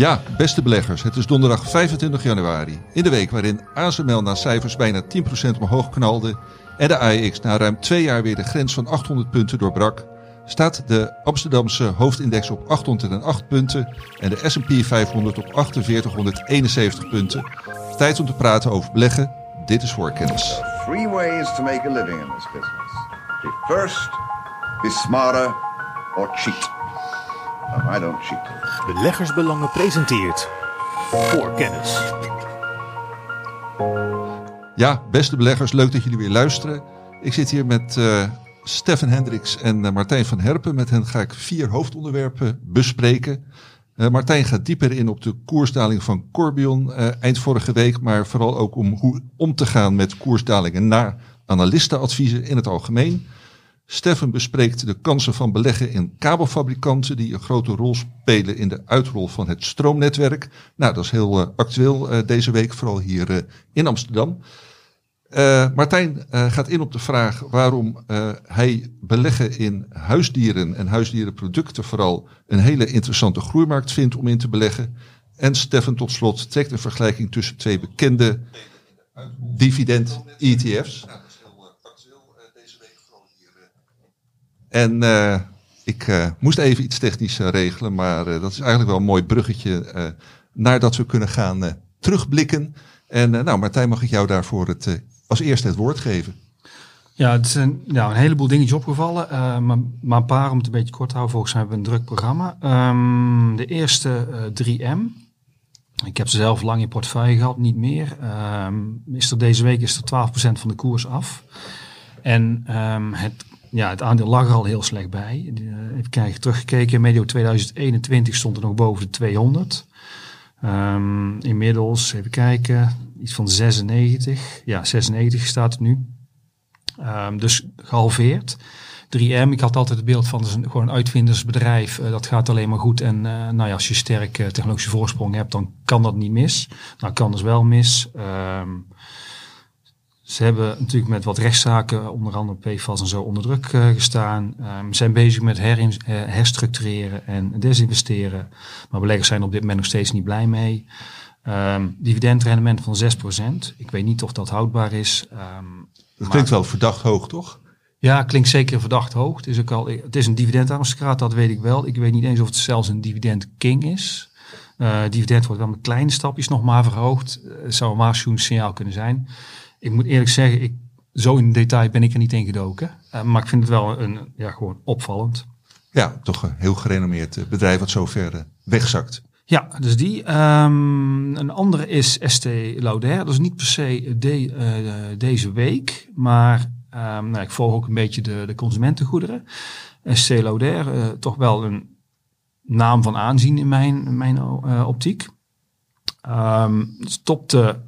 Ja, beste beleggers, het is donderdag 25 januari. In de week waarin ASML na cijfers bijna 10% omhoog knalde en de AEX na ruim twee jaar weer de grens van 800 punten doorbrak, staat de Amsterdamse hoofdindex op 808 punten en de S&P 500 op 4871 punten. Tijd om te praten over beleggen. Dit is voorkennis. Three ways to make a living in this business. Be first, be smarter, or cheat. I don't cheat. Beleggersbelangen presenteert voor kennis. Ja, beste beleggers, leuk dat jullie weer luisteren. Ik zit hier met uh, Stefan Hendricks en uh, Martijn van Herpen. Met hen ga ik vier hoofdonderwerpen bespreken. Uh, Martijn gaat dieper in op de koersdaling van Corbion eind vorige week, maar vooral ook om hoe om te gaan met koersdalingen na analistenadviezen in het algemeen. Stefan bespreekt de kansen van beleggen in kabelfabrikanten die een grote rol spelen in de uitrol van het stroomnetwerk. Nou, dat is heel uh, actueel uh, deze week, vooral hier uh, in Amsterdam. Martijn gaat in op de vraag waarom hij beleggen in huisdieren en huisdierenproducten vooral een hele interessante groeimarkt vindt om in te beleggen. En Stefan tot slot trekt een vergelijking tussen twee bekende dividend-ETF's. En uh, ik uh, moest even iets technisch uh, regelen, maar dat is eigenlijk wel een mooi bruggetje naar dat we kunnen gaan terugblikken. En nou, Martijn, mag ik jou daarvoor het, als eerste het woord geven? Ja, het een, ja, een heleboel dingetjes opgevallen, maar, maar een paar om het een beetje kort te houden. Volgens mij hebben we een druk programma. Um, de eerste 3M. Ik heb ze zelf lang in portefeuille gehad, niet meer. Um, deze week is er 12% van de koers af. En um, het ja, het aandeel lag er al heel slecht bij. Even kijken, teruggekeken. Medio 2021 stond er nog boven de 200. Um, inmiddels, even kijken, iets van 96. Ja, 96 staat het nu. Um, dus gehalveerd. 3M, ik had altijd het beeld van het gewoon een uitvindersbedrijf. Uh, dat gaat alleen maar goed. En uh, nou ja, als je sterke technologische voorsprong hebt, dan kan dat niet mis. Nou, kan dus wel mis. Um, ze hebben natuurlijk met wat rechtszaken, onder andere PFAS en zo, onder druk uh, gestaan. Um, zijn bezig met herin, uh, herstructureren en desinvesteren. Maar beleggers zijn er op dit moment nog steeds niet blij mee. Um, dividendrendement van 6%. Ik weet niet of dat houdbaar is. Um, dat klinkt wel verdacht hoog, toch? Ja, klinkt zeker verdacht hoog. Het is, ook al, het is een dividendaristocraat, dat weet ik wel. Ik weet niet eens of het zelfs een dividend king is. Uh, dividend wordt wel met kleine stapjes nog maar verhoogd. Het zou een waarschuwend signaal kunnen zijn. Ik moet eerlijk zeggen, ik, zo in detail ben ik er niet in gedoken. Uh, maar ik vind het wel een, ja, gewoon opvallend. Ja, toch een heel gerenommeerd bedrijf wat zo ver wegzakt. Ja, dus die. Um, een andere is ST Lauder. Dat is niet per se de, uh, deze week, maar um, nou, ik volg ook een beetje de, de consumentengoederen. ST Lauder, uh, toch wel een naam van aanzien in mijn, in mijn uh, optiek. Um, stopte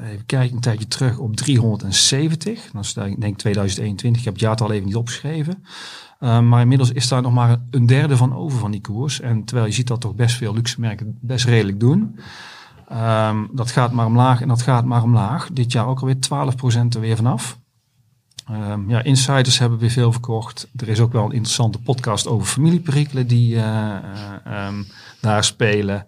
even kijken, een tijdje terug op 370. Dat is denk ik 2021. Ik heb het jaartal even niet opgeschreven. Uh, maar inmiddels is daar nog maar een derde van over van die koers. En terwijl je ziet dat toch best veel luxe merken best redelijk doen. Um, dat gaat maar omlaag en dat gaat maar omlaag. Dit jaar ook alweer 12% er weer vanaf. Um, ja, insiders hebben weer veel verkocht. Er is ook wel een interessante podcast over familieperikelen die uh, uh, um, daar spelen.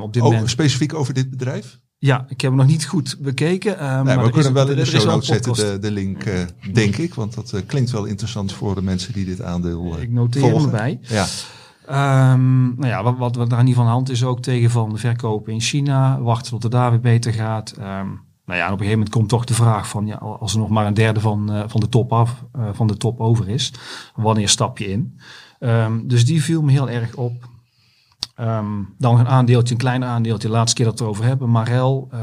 op dit oh, moment... Specifiek over dit bedrijf? Ja, ik heb hem nog niet goed bekeken. Uh, nee, maar we kunnen wel in de show notes zetten de, de link, uh, denk ik. Want dat uh, klinkt wel interessant voor de mensen die dit aandeel Ik noteer volgen. hem erbij. Ja. Um, nou ja, wat, wat, wat daar aan de hand is ook tegen van de verkopen in China. Wachten tot het daar weer beter gaat. Um, nou ja, en op een gegeven moment komt toch de vraag van... Ja, als er nog maar een derde van, van, de, top af, van de top over is... wanneer stap je in? Um, dus die viel me heel erg op. Um, dan een aandeeltje, een klein aandeeltje, de laatste keer dat we het over hebben. Marel. Uh,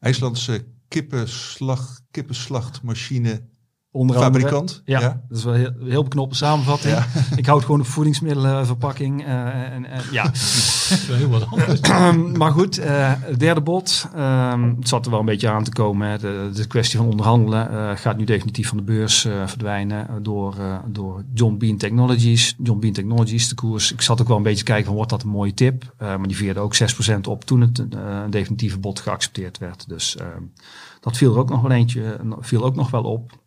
IJslandse kippenslag, kippenslachtmachine Onder Fabrikant. Ja, ja, dat is wel heel, heel beknopt samenvatting. Ja. Ik houd gewoon op voedingsmiddelenverpakking. Uh, en, en, ja. heel wat anders. maar goed, uh, derde bod. Um, het zat er wel een beetje aan te komen. Hè. De, de kwestie van onderhandelen uh, gaat nu definitief van de beurs verdwijnen door, door John Bean Technologies. John Bean Technologies, de koers. Ik zat ook wel een beetje kijken van wordt dat een mooie tip. maar die veerde ook 6% op toen het een definitieve bod geaccepteerd werd. Dus dat viel er ook nog wel eentje, viel ook nog wel op.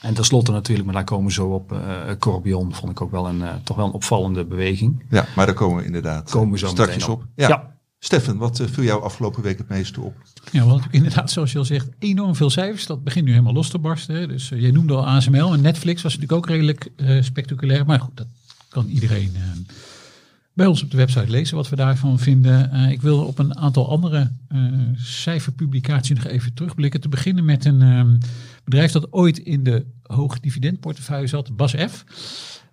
En tenslotte natuurlijk, maar daar komen we zo op, uh, Corbion vond ik ook wel een, uh, toch wel een opvallende beweging. Ja, maar daar komen we inderdaad komen we zo straks op. op. Ja. Ja. Stefan, wat uh, viel jou afgelopen week het meeste op? Ja, want inderdaad, zoals je al zegt, enorm veel cijfers. Dat begint nu helemaal los te barsten. Hè. Dus uh, jij noemde al ASML en Netflix was natuurlijk ook redelijk uh, spectaculair. Maar goed, dat kan iedereen bij ons op de website lezen wat we daarvan vinden. ik wil op een aantal andere cijferpublicaties nog even terugblikken. Te beginnen met een um, bedrijf dat ooit in de hoog dividendportefeuille zat, Bas F.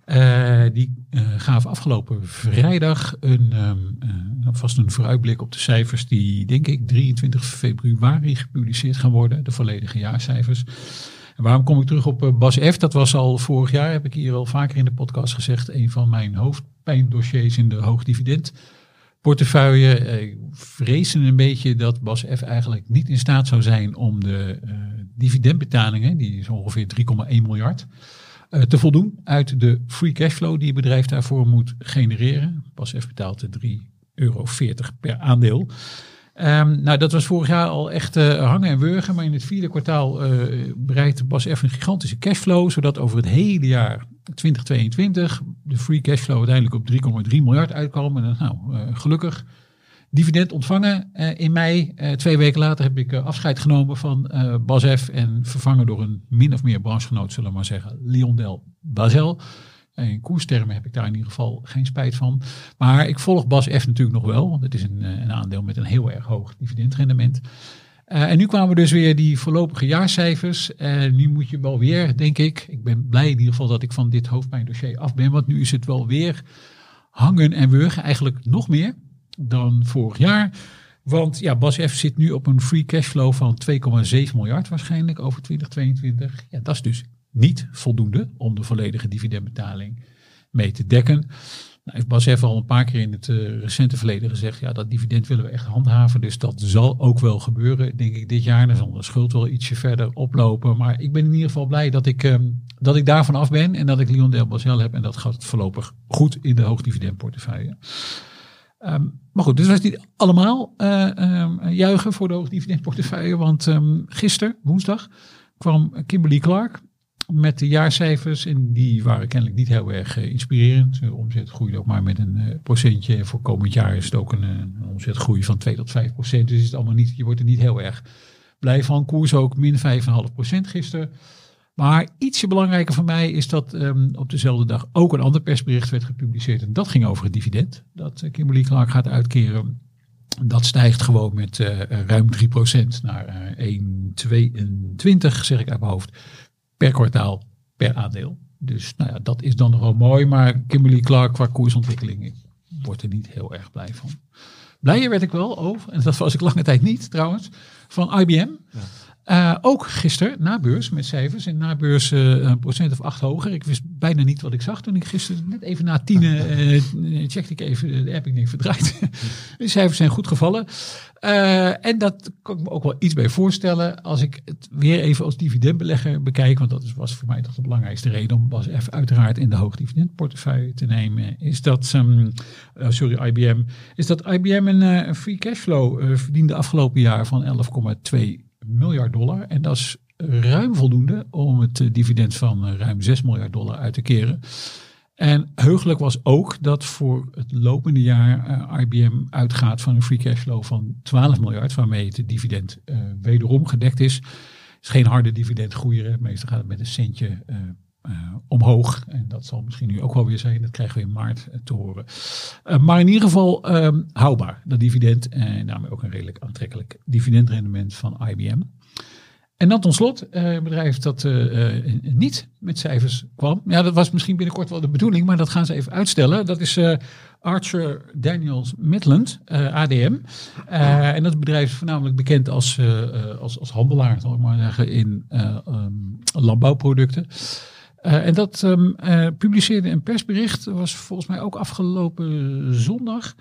Uh, die uh, afgelopen vrijdag een, um, uh, vast een vooruitblik op de cijfers die, denk ik, 23 februari gepubliceerd gaan worden. De volledige jaarcijfers. En waarom kom ik terug op Bas? Dat was al vorig jaar, heb ik hier al vaker in de podcast gezegd, een van mijn hoofdpijndossiers in de hoogdividend portefeuille. Ik vreesde een beetje dat Bas eigenlijk niet in staat zou zijn om de dividendbetalingen, die is ongeveer 3,1 miljard, uh, te voldoen uit de free cashflow die het bedrijf daarvoor moet genereren. Basf betaalt 3,40 euro per aandeel. Um, nou, dat was vorig jaar al echt uh, hangen en wurgen, maar in het vierde kwartaal uh, bereikt Basf een gigantische cashflow, zodat over het hele jaar 2022 de free cashflow uiteindelijk op 3,3 miljard uitkwam. En nou, gelukkig dividend ontvangen uh, in mei. Uh, twee weken later heb ik uh, afscheid genomen van BASF en vervangen door een min of meer branchegenoot, zullen we maar zeggen, Liondel Basel. In koerstermen heb ik daar in ieder geval geen spijt van. Maar ik volg BASF natuurlijk nog wel, want het is een, een aandeel met een heel erg hoog dividendrendement. en nu kwamen dus weer die voorlopige jaarcijfers. En nu moet je wel weer, denk ik, ik ben blij in ieder geval dat ik van dit hoofdpijndossier af ben, want nu is het wel weer hangen en wurgen, eigenlijk nog meer dan vorig jaar. Want ja, Bas F zit nu op een free cashflow van 2,7 miljard waarschijnlijk over 2022. Ja, dat is dus niet voldoende om de volledige dividendbetaling mee te dekken. Nou, heeft Bas F al een paar keer in het uh, recente verleden gezegd, ja, dat dividend willen we echt handhaven. Dus dat zal ook wel gebeuren, denk ik, dit jaar. Dan zal de schuld wel ietsje verder oplopen. Maar ik ben in ieder geval blij dat ik, um, dat ik daarvan af ben en dat ik Leon Del Basel heb. En dat gaat voorlopig goed in de hoogdividendportefeuille. Um, maar goed, dus was niet allemaal uh, um, juichen voor de hoogdividendportefeuille. Want um, gisteren, woensdag, kwam Kimberly Clark met de jaarcijfers. En die waren kennelijk niet heel erg uh, inspirerend. De omzet groeide ook maar met een uh, procentje. Voor komend jaar is het ook een, een omzetgroei van 2 tot 5 procent. Dus is het allemaal niet, je wordt er niet heel erg blij van. Koers ook min 5,5 procent gisteren. Maar ietsje belangrijker voor mij is dat um, op dezelfde dag ook een ander persbericht werd gepubliceerd. En dat ging over het dividend. Dat uh, Kimberly Clark gaat uitkeren. Dat stijgt gewoon met uh, ruim 3% naar uh, 1,22 zeg ik uit mijn hoofd. Per kwartaal, per aandeel. Dus nou ja, dat is dan wel mooi. Maar Kimberly Clark qua koersontwikkeling, ik word er niet heel erg blij van. Blijer werd ik wel over, en dat was ik lange tijd niet trouwens, van IBM. Ja. Uh, ook gisteren na beurs met cijfers. En na beurs uh, een procent of acht hoger. Ik wist bijna niet wat ik zag toen ik gisteren net even na tien uh, checkte ik even de app. Ik denk verdraaid. de cijfers zijn goed gevallen. en dat kan ik me ook wel iets bij voorstellen. Als ik het weer even als dividendbelegger bekijk. Want dat was voor mij toch de belangrijkste reden om was even uiteraard in de hoogdividendportefeuille te nemen. Is dat, um, sorry IBM. Is dat IBM een, een free cashflow verdiende afgelopen jaar van 11,2 miljard dollar. En dat is ruim voldoende om het dividend van ruim 6 miljard dollar uit te keren. En heugelijk was ook dat voor het lopende jaar uh, IBM uitgaat van een free cashflow van 12 miljard, waarmee het dividend wederom gedekt is. Het is geen harde dividendgroeier, meestal gaat het met een centje omhoog. En dat zal misschien nu ook wel weer zijn, dat krijgen we in maart te horen. maar in ieder geval houdbaar, dat dividend. En daarmee ook een redelijk aantrekkelijk dividendrendement van IBM. En dan tot slot, een bedrijf dat niet met cijfers kwam. Ja, dat was misschien binnenkort wel de bedoeling, maar dat gaan ze even uitstellen. Dat is Archer Daniels Midland, ADM. en dat bedrijf is voornamelijk bekend als, als, als handelaar, zal ik maar zeggen, in um, landbouwproducten. En dat um, publiceerde een persbericht, was volgens mij ook afgelopen zondag.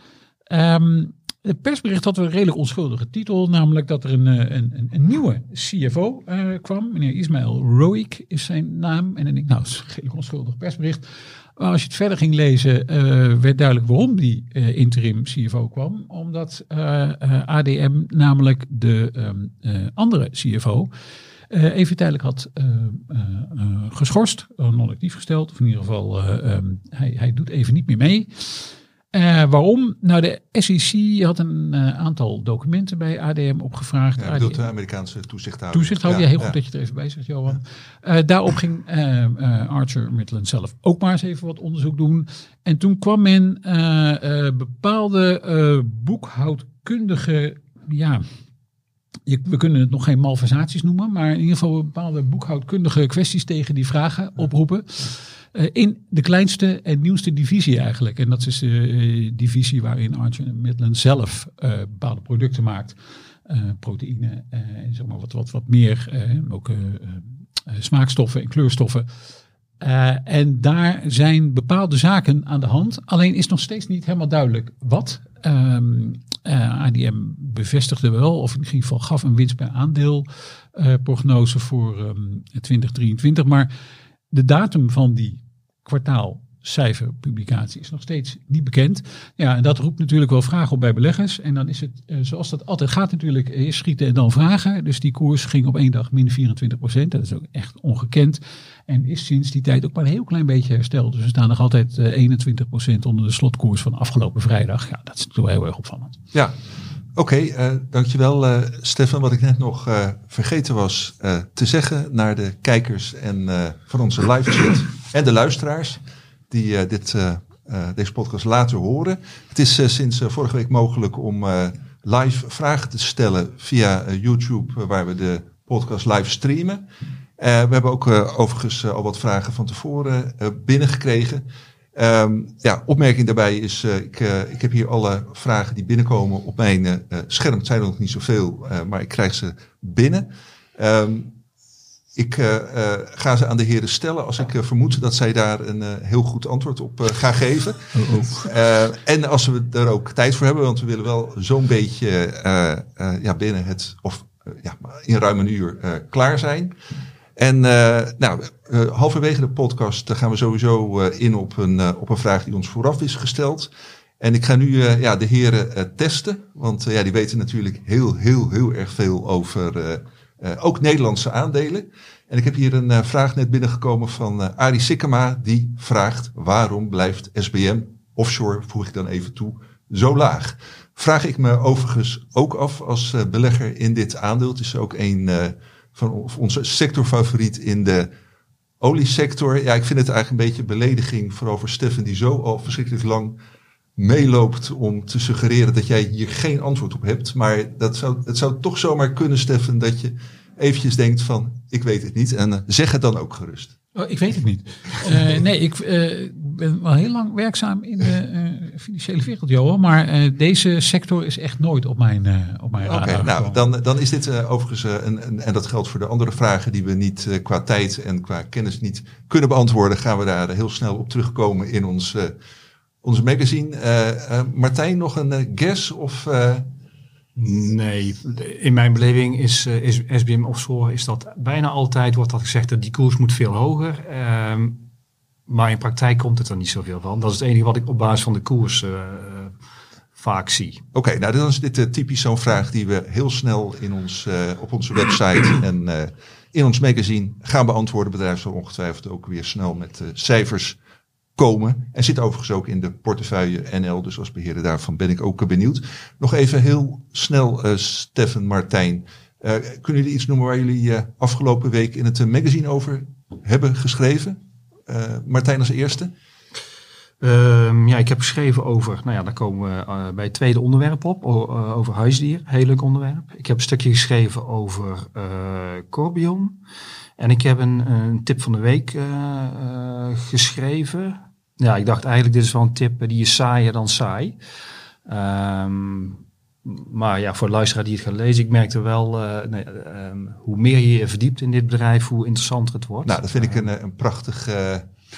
Um, het persbericht had een redelijk onschuldige titel, namelijk dat er een, een, een nieuwe CFO kwam. Meneer Ismail Roik is zijn naam. En ik, nou, is een redelijk onschuldig persbericht. Maar als je het verder ging lezen, werd duidelijk waarom die interim CFO kwam. Omdat ADM namelijk de um, andere CFO eh, even tijdelijk had eh, eh, eh, geschorst, non-actief gesteld. Of in ieder geval, eh, ehm, hij, hij doet even niet meer mee. Eh, waarom? Nou, de SEC had een eh, aantal documenten bij ADM opgevraagd. Ja, bedoelt de Amerikaanse toezichthouder. Toezichthouder, ja, heel goed dat je er even bij zegt, Johan. Uh, daarop ging Archer Midland zelf ook maar eens even wat onderzoek doen. En toen kwam men bepaalde boekhoudkundige, ja, je, we kunnen het nog geen malversaties noemen, maar in ieder geval bepaalde boekhoudkundige kwesties tegen die vragen oproepen. Uh, in de kleinste en nieuwste divisie eigenlijk. En dat is de uh, divisie waarin Archer Midland zelf uh, bepaalde producten maakt. proteïne en zeg maar wat, wat, wat meer. ook smaakstoffen en kleurstoffen. en daar zijn bepaalde zaken aan de hand. Alleen is nog steeds niet helemaal duidelijk wat. Um, ADM bevestigde wel, of in ieder geval gaf een winst per aandeel prognose voor um, 2023. Maar de datum van die kwartaalcijferpublicatie is nog steeds niet bekend. Ja, en dat roept natuurlijk wel vragen op bij beleggers. En dan is het, uh, zoals dat altijd gaat natuurlijk, eerst schieten en dan vragen. Dus die koers ging op één dag min 24 procent. Dat is ook echt ongekend. En is sinds die tijd ook maar een heel klein beetje hersteld. Dus we staan nog altijd uh, 21 procent onder de slotkoers van afgelopen vrijdag. Ja, dat is natuurlijk heel erg opvallend. Ja, Oké, uh, dankjewel uh, Stefan. Wat ik net nog uh, vergeten was te zeggen naar de kijkers en van onze live chat en de luisteraars die dit, deze podcast laten horen. Het is sinds vorige week mogelijk om live vragen te stellen via YouTube, waar we de podcast live streamen. we hebben ook overigens al wat vragen van tevoren binnengekregen. Um, ja, opmerking daarbij is, uh, ik, uh, ik heb hier alle vragen die binnenkomen op mijn uh, scherm. Het zijn er nog niet zoveel, maar ik krijg ze binnen. Um, ik ga ze aan de heren stellen als ik vermoed dat zij daar een heel goed antwoord op gaan geven. Oh, oh. en als we er ook tijd voor hebben, want we willen wel zo'n beetje ja, binnen het, of ja, in ruim een uur klaar zijn. En uh, nou, uh, halverwege de podcast gaan we sowieso in op een, op een vraag die ons vooraf is gesteld. En ik ga nu ja, de heren testen, want ja, die weten natuurlijk heel, heel, heel erg veel over ook Nederlandse aandelen. En ik heb hier een vraag net binnengekomen van Arie Sikkema, die vraagt waarom blijft SBM offshore, voeg ik dan even toe, zo laag? Vraag ik me overigens ook af als belegger in dit aandeel. Het is ook een van onze sectorfavoriet in de oliesector. Ja, ik vind het eigenlijk een beetje belediging vooral voor Stefan, die zo al verschrikkelijk lang meeloopt om te suggereren dat jij hier geen antwoord op hebt. Maar dat zou, het zou toch zomaar kunnen, Stefan, dat je eventjes denkt van, ik weet het niet. En uh, zeg het dan ook gerust. Oh, ik weet het niet. Uh, nee, ik uh, ben wel heel lang werkzaam in de uh, financiële wereld, Johan. Maar deze sector is echt nooit op mijn, op mijn radar. Oké, nou, dan, dan is dit overigens, een, een, en dat geldt voor de andere vragen die we niet qua tijd en qua kennis niet kunnen beantwoorden, gaan we daar heel snel op terugkomen in ons, ons magazine. Martijn, nog een guess of... Nee, in mijn beleving is, uh, is SBM Offshore is dat bijna altijd wordt dat gezegd dat die koers moet veel hoger. Um, maar in praktijk komt het er niet zoveel van. Dat is het enige wat ik op basis van de koers uh, vaak zie. Oké, okay, nou dan is dit uh, typisch zo'n vraag die we heel snel in ons, op onze website en in ons magazine gaan beantwoorden. Bedrijf zal ongetwijfeld ook weer snel met cijfers komen. En zit overigens ook in de portefeuille NL. Dus als beheerder daarvan ben ik ook benieuwd. Nog even heel snel, uh, Stefan Martijn. Uh, kunnen jullie iets noemen waar jullie uh, afgelopen week in het magazine over hebben geschreven? Martijn als eerste. Um, ja, ik heb geschreven over, nou ja, daar komen we bij het tweede onderwerp op, over huisdier. Heel leuk onderwerp. Ik heb een stukje geschreven over Corbion. En ik heb een, een tip van de week geschreven. Ja, ik dacht eigenlijk, dit is wel een tip die is saaier dan saai. Um, maar ja, voor de luisteraar die het gaat lezen, ik merkte wel, uh, nee, um, hoe meer je je verdiept in dit bedrijf, hoe interessanter het wordt. Nou, dat vind ik een, een prachtig uh,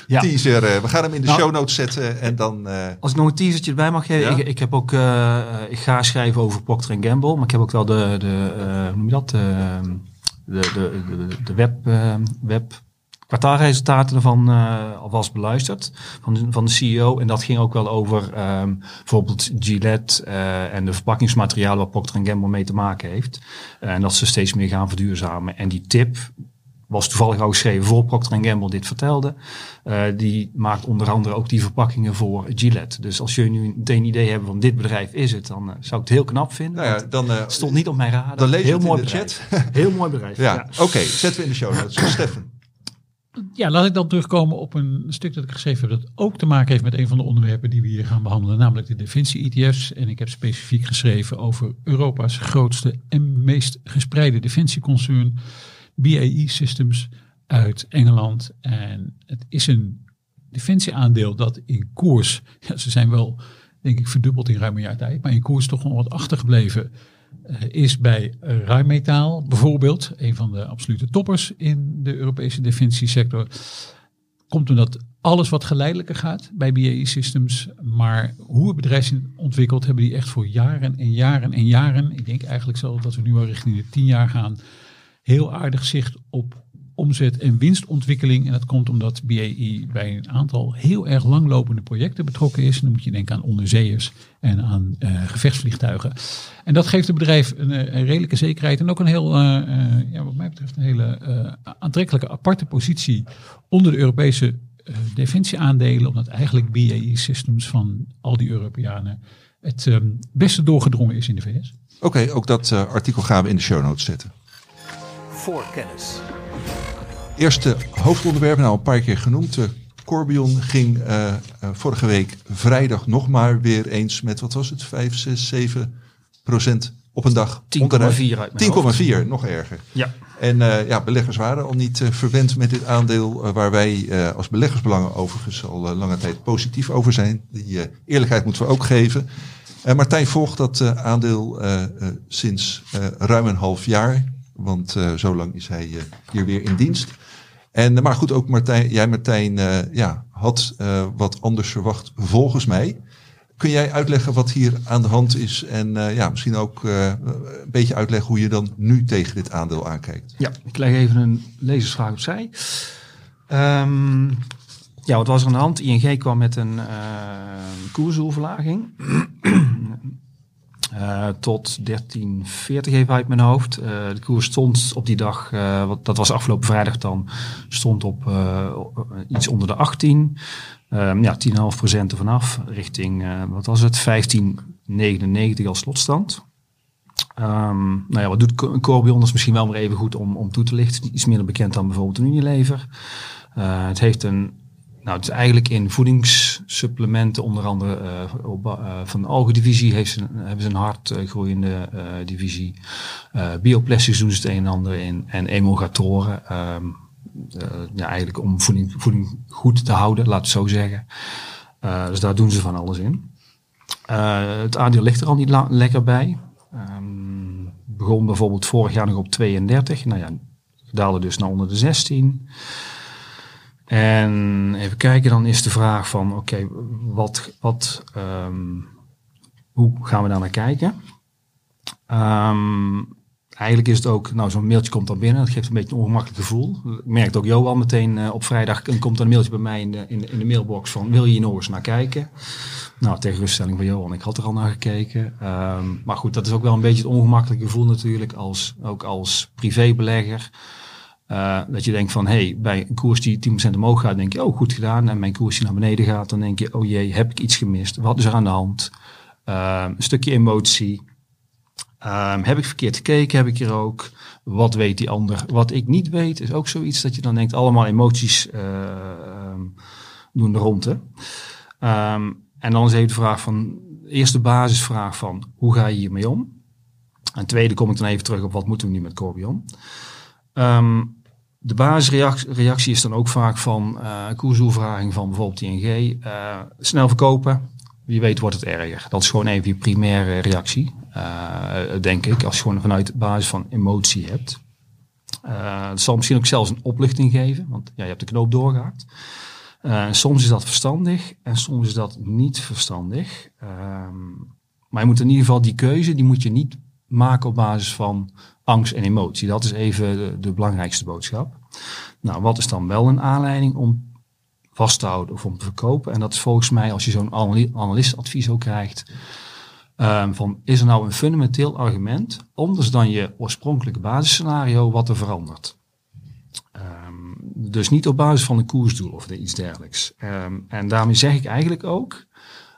ja. teaser. We gaan hem in de nou, show notes zetten en dan... Als ik nog een teasertje erbij mag geven, ja? ik, ik, heb ook, ik ga schrijven over Procter Gamble, maar ik heb ook wel de, de hoe noem je dat, de, de, de, de, de web, web kwartaalresultaten ervan uh, alvast beluisterd van de, van de CEO. En dat ging ook wel over ehm, bijvoorbeeld Gillette uh, en de verpakkingsmaterialen waar Procter Gamble mee te maken heeft. en dat ze steeds meer gaan verduurzamen. En die tip was toevallig ook geschreven voor Procter Gamble dit vertelde. Die maakt onder andere ook die verpakkingen voor Gillette. Dus als jullie nu meteen een idee hebben van dit bedrijf is het, dan zou ik het heel knap vinden. Nou ja, dan, het stond niet op mijn radar. Dan lees heel het mooi in de bedrijf. chat. Heel mooi bedrijf. Ja, ja. oké. Zetten we in de show notes. Steffen. Ja, laat ik dan terugkomen op een stuk dat ik geschreven heb dat ook te maken heeft met een van de onderwerpen die we hier gaan behandelen, namelijk de defensie-ETF's. En ik heb specifiek geschreven over Europa's grootste en meest gespreide defensieconcern, BAE Systems uit Engeland. En het is een defensieaandeel dat in koers, ja, ze zijn wel denk ik verdubbeld in ruim een jaar tijd, maar in koers toch nog wat achtergebleven is bij uh, Rijnmetaal bijvoorbeeld, een van de absolute toppers in de Europese defensiesector. Komt omdat alles wat geleidelijker gaat bij BAE Systems, maar hoe het bedrijf zich ontwikkelt, hebben die echt voor jaren en jaren en jaren, ik denk eigenlijk zo dat we nu al richting de tien jaar gaan, heel aardig zicht op omzet- en winstontwikkeling. En dat komt omdat BAE bij een aantal heel erg langlopende projecten betrokken is. Dan moet je denken aan onderzeeërs en aan uh, gevechtsvliegtuigen. En dat geeft het bedrijf een, een redelijke zekerheid en ook een heel, uh, uh, ja, wat mij betreft, een hele aantrekkelijke aparte positie onder de Europese defensieaandelen. Omdat eigenlijk BAE Systems van al die Europeanen het um, beste doorgedrongen is in de VS. Oké, okay, ook dat artikel gaan we in de show notes zetten. Voorkennis. Eerste hoofdonderwerp, nou een paar keer genoemd. Uh, Corbion ging uh, uh, vorige week vrijdag nog maar weer eens met, wat was het, 5, 6, 7 procent op een dag. 10,4 uit 10,4, nog erger. Ja. En uh, ja, beleggers waren al niet uh, verwend met dit aandeel, uh, waar wij als beleggersbelangen overigens al lange tijd positief over zijn. Die eerlijkheid moeten we ook geven. Martijn volgt dat aandeel sinds ruim een half jaar, want zo lang is hij hier weer in dienst. En, maar goed, ook Martijn, jij Martijn ja, had wat anders verwacht volgens mij. Kun jij uitleggen wat hier aan de hand is en uh, ja, misschien ook een beetje uitleggen hoe je dan nu tegen dit aandeel aankijkt? Ja, ik leg even een lezersvraag opzij. Um, ja, wat was er aan de hand? ING kwam met een koersoverlaging. Uh, tot 1340 even uit mijn hoofd. Uh, de koers stond op die dag, uh, wat, dat was afgelopen vrijdag dan, stond op iets onder de 18. Um, ja, 10,5% ervan af, richting, wat was het, 15,99 als slotstand. Um, nou ja, wat doet Corbion? Is misschien wel maar even goed om, om toe te lichten. Iets minder bekend dan bijvoorbeeld een Unilever. het heeft een nou, het is eigenlijk in voedingssupplementen, onder andere uh, op, uh, van de algendivisie heeft ze, hebben ze een hard groeiende divisie. bioplastics doen ze het een en ander in. En emulgatoren, um, ja, eigenlijk om voeding, voeding goed te houden, laat het zo zeggen. dus daar doen ze van alles in. het aandeel ligt er al niet lekker bij. Um, begon bijvoorbeeld vorig jaar nog op 32. Nou ja, daalde dus naar onder de 16. En even kijken, dan is de vraag van oké, wat, wat, um, hoe gaan we daar naar kijken? Um, eigenlijk is het ook, nou zo'n mailtje komt dan binnen, dat geeft een beetje een ongemakkelijk gevoel. Ik merkte ook Johan meteen uh, op vrijdag, en komt er een mailtje bij mij in de, in de, mailbox van wil je hier nog eens naar kijken? Nou, tegen ruststelling van Johan, ik had er al naar gekeken. Um, maar goed, dat is ook wel een beetje het ongemakkelijke gevoel natuurlijk, als, ook als privébelegger. Uh, dat je denkt van, hé, hey, bij een koers die 10% omhoog gaat, denk je, oh, goed gedaan. En mijn koers die naar beneden gaat, dan denk je, oh jee, heb ik iets gemist? Wat is er aan de hand? Uh, een stukje emotie. Uh, heb ik verkeerd gekeken? Heb ik hier ook? Wat weet die ander? Wat ik niet weet, is ook zoiets dat je dan denkt, allemaal emoties um, doen de ronde. En dan is even de vraag van, eerste basisvraag van, hoe ga je hiermee om? En tweede kom ik dan even terug op, wat moeten we nu met Corbion? De basisreactie is dan ook vaak van uh, van bijvoorbeeld ING. Uh, snel verkopen, wie weet wordt het erger. Dat is gewoon even je primaire reactie, uh, denk ik. Als je gewoon vanuit basis van emotie hebt. het zal misschien ook zelfs een opluchting geven, want ja, je hebt de knoop doorgehakt. soms is dat verstandig en soms is dat niet verstandig. maar je moet in ieder geval die keuze, die moet je niet maken op basis van angst en emotie. Dat is even de, belangrijkste boodschap. Nou, wat is dan wel een aanleiding om vast te houden of om te verkopen? En dat is volgens mij, als je zo'n anali- analistadvies ook krijgt, ehm, van is er nou een fundamenteel argument, anders dan je oorspronkelijke basisscenario, wat er verandert? Ehm, dus niet op basis van een koersdoel of iets dergelijks. Ehm, en daarmee zeg ik eigenlijk ook,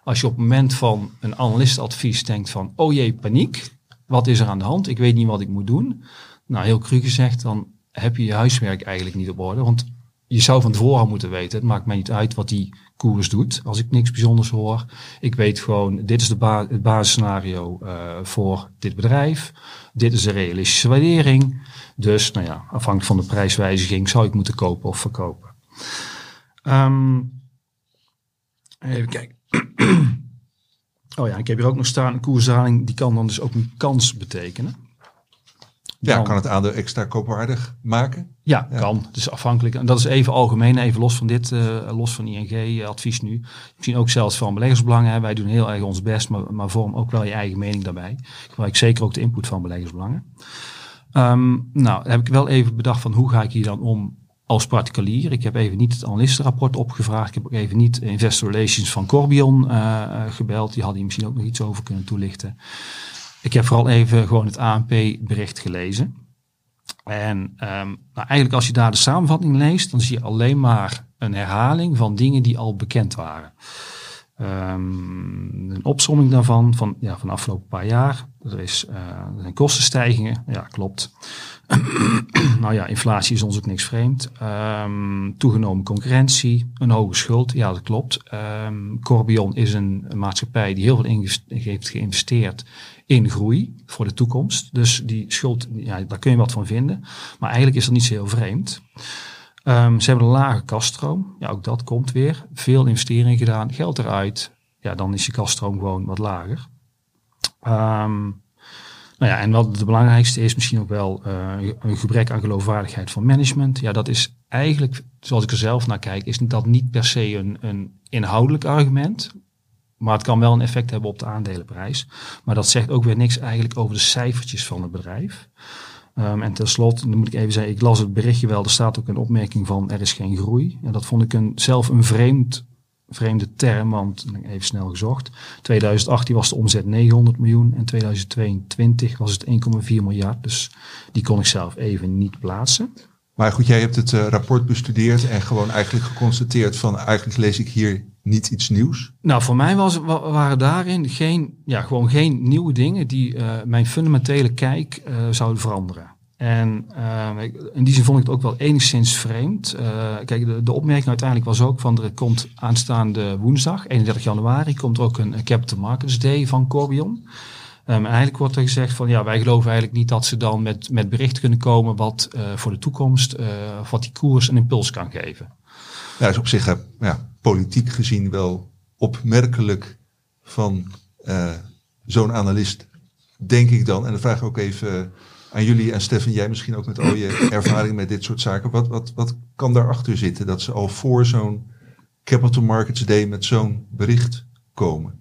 als je op het moment van een analistadvies denkt van, oh jee, paniek, wat is er aan de hand? Ik weet niet wat ik moet doen. Nou, heel cru gezegd, dan heb je je huiswerk eigenlijk niet op orde. Want je zou van tevoren moeten weten, het maakt mij niet uit wat die koers doet als ik niks bijzonders hoor. Ik weet gewoon, dit is de het basisscenario eh, voor dit bedrijf. Dit is de realistische waardering. Dus, nou ja, afhankelijk van de prijswijziging zou ik moeten kopen of verkopen. Ehm, even kijken. oh ja, ik heb hier ook nog staan, een koersdaling, die kan dan dus ook een kans betekenen. Ja, kan het aandeel extra koopwaardig maken? Ja, Ja. kan. Dus afhankelijk. En dat is even algemeen, even los van dit, eh, los van ING-advies nu. Misschien ook zelfs van beleggersbelangen. Hè. Wij doen heel erg ons best, maar, maar vorm ook wel je eigen mening daarbij. Ik gebruik zeker ook de input van beleggersbelangen. Ehm, nou, heb ik wel even bedacht van hoe ga ik hier dan om als particulier. Ik heb even niet het analistenrapport opgevraagd. Ik heb ook even niet Investor Relations van Corbion eh, eh, gebeld. Die had hier misschien ook nog iets over kunnen toelichten. Ik heb vooral even gewoon het ANP-bericht gelezen. En ehm, nou, eigenlijk als je daar de samenvatting leest, dan zie je alleen maar een herhaling van dingen die al bekend waren. Ehm, een opsomming daarvan van, ja, van de afgelopen paar jaar. Er, is, eh, er zijn kostenstijgingen, ja klopt. nou ja, inflatie is ons ook niks vreemd. Ehm, toegenomen concurrentie, een hoge schuld, ja dat klopt. Ehm, Corbion is een, maatschappij die heel veel heeft geïnvesteerd in groei voor de toekomst. Dus die schuld, ja, daar kun je wat van vinden. Maar eigenlijk is dat niet zo heel vreemd. Ehm, ze hebben een lage kaststroom. Ja, ook dat komt weer. Veel investeringen gedaan, geld eruit. Ja, dan is je kaststroom gewoon wat lager. Ehm, nou ja, en wat het belangrijkste is misschien ook wel eh, een gebrek aan geloofwaardigheid van management. Ja, dat is eigenlijk, zoals ik er zelf naar kijk, is dat niet per se een, een inhoudelijk argument. Maar het kan wel een effect hebben op de aandelenprijs. Maar dat zegt ook weer niks eigenlijk over de cijfertjes van het bedrijf. Ehm, en tenslotte, dan moet ik even zeggen, ik las het berichtje wel. Er staat ook een opmerking van er is geen groei. En dat vond ik een, zelf een vreemd, vreemde term, want even snel gezocht. 2018 was de omzet 900 miljoen en 2022 was het 1,4 miljard. Dus die kon ik zelf even niet plaatsen. Maar goed, jij hebt het eh, rapport bestudeerd en gewoon eigenlijk geconstateerd van eigenlijk lees ik hier niet iets nieuws. Nou, voor mij was, wa- waren daarin geen, ja, gewoon geen nieuwe dingen die eh, mijn fundamentele kijk eh, zouden veranderen. En eh, ik- in die zin vond ik het ook wel enigszins vreemd. Eh, kijk, de, de opmerking uiteindelijk was ook van er komt aanstaande woensdag, 31 januari, komt er ook een, een Capital Markets Day van Corbion. Ehm, en eigenlijk wordt er gezegd van ja, wij geloven eigenlijk niet dat ze dan met, met bericht kunnen komen wat eh, voor de toekomst, eh, wat die koers een impuls kan geven. Ja, is op zich ja, politiek gezien wel opmerkelijk van zo'n analist, denk ik dan. En dan vraag ik ook even aan jullie en Stefan, jij misschien ook met al je ervaring met dit soort zaken. Wat, wat, wat kan daarachter zitten dat ze al voor zo'n Capital Markets Day met zo'n bericht komen?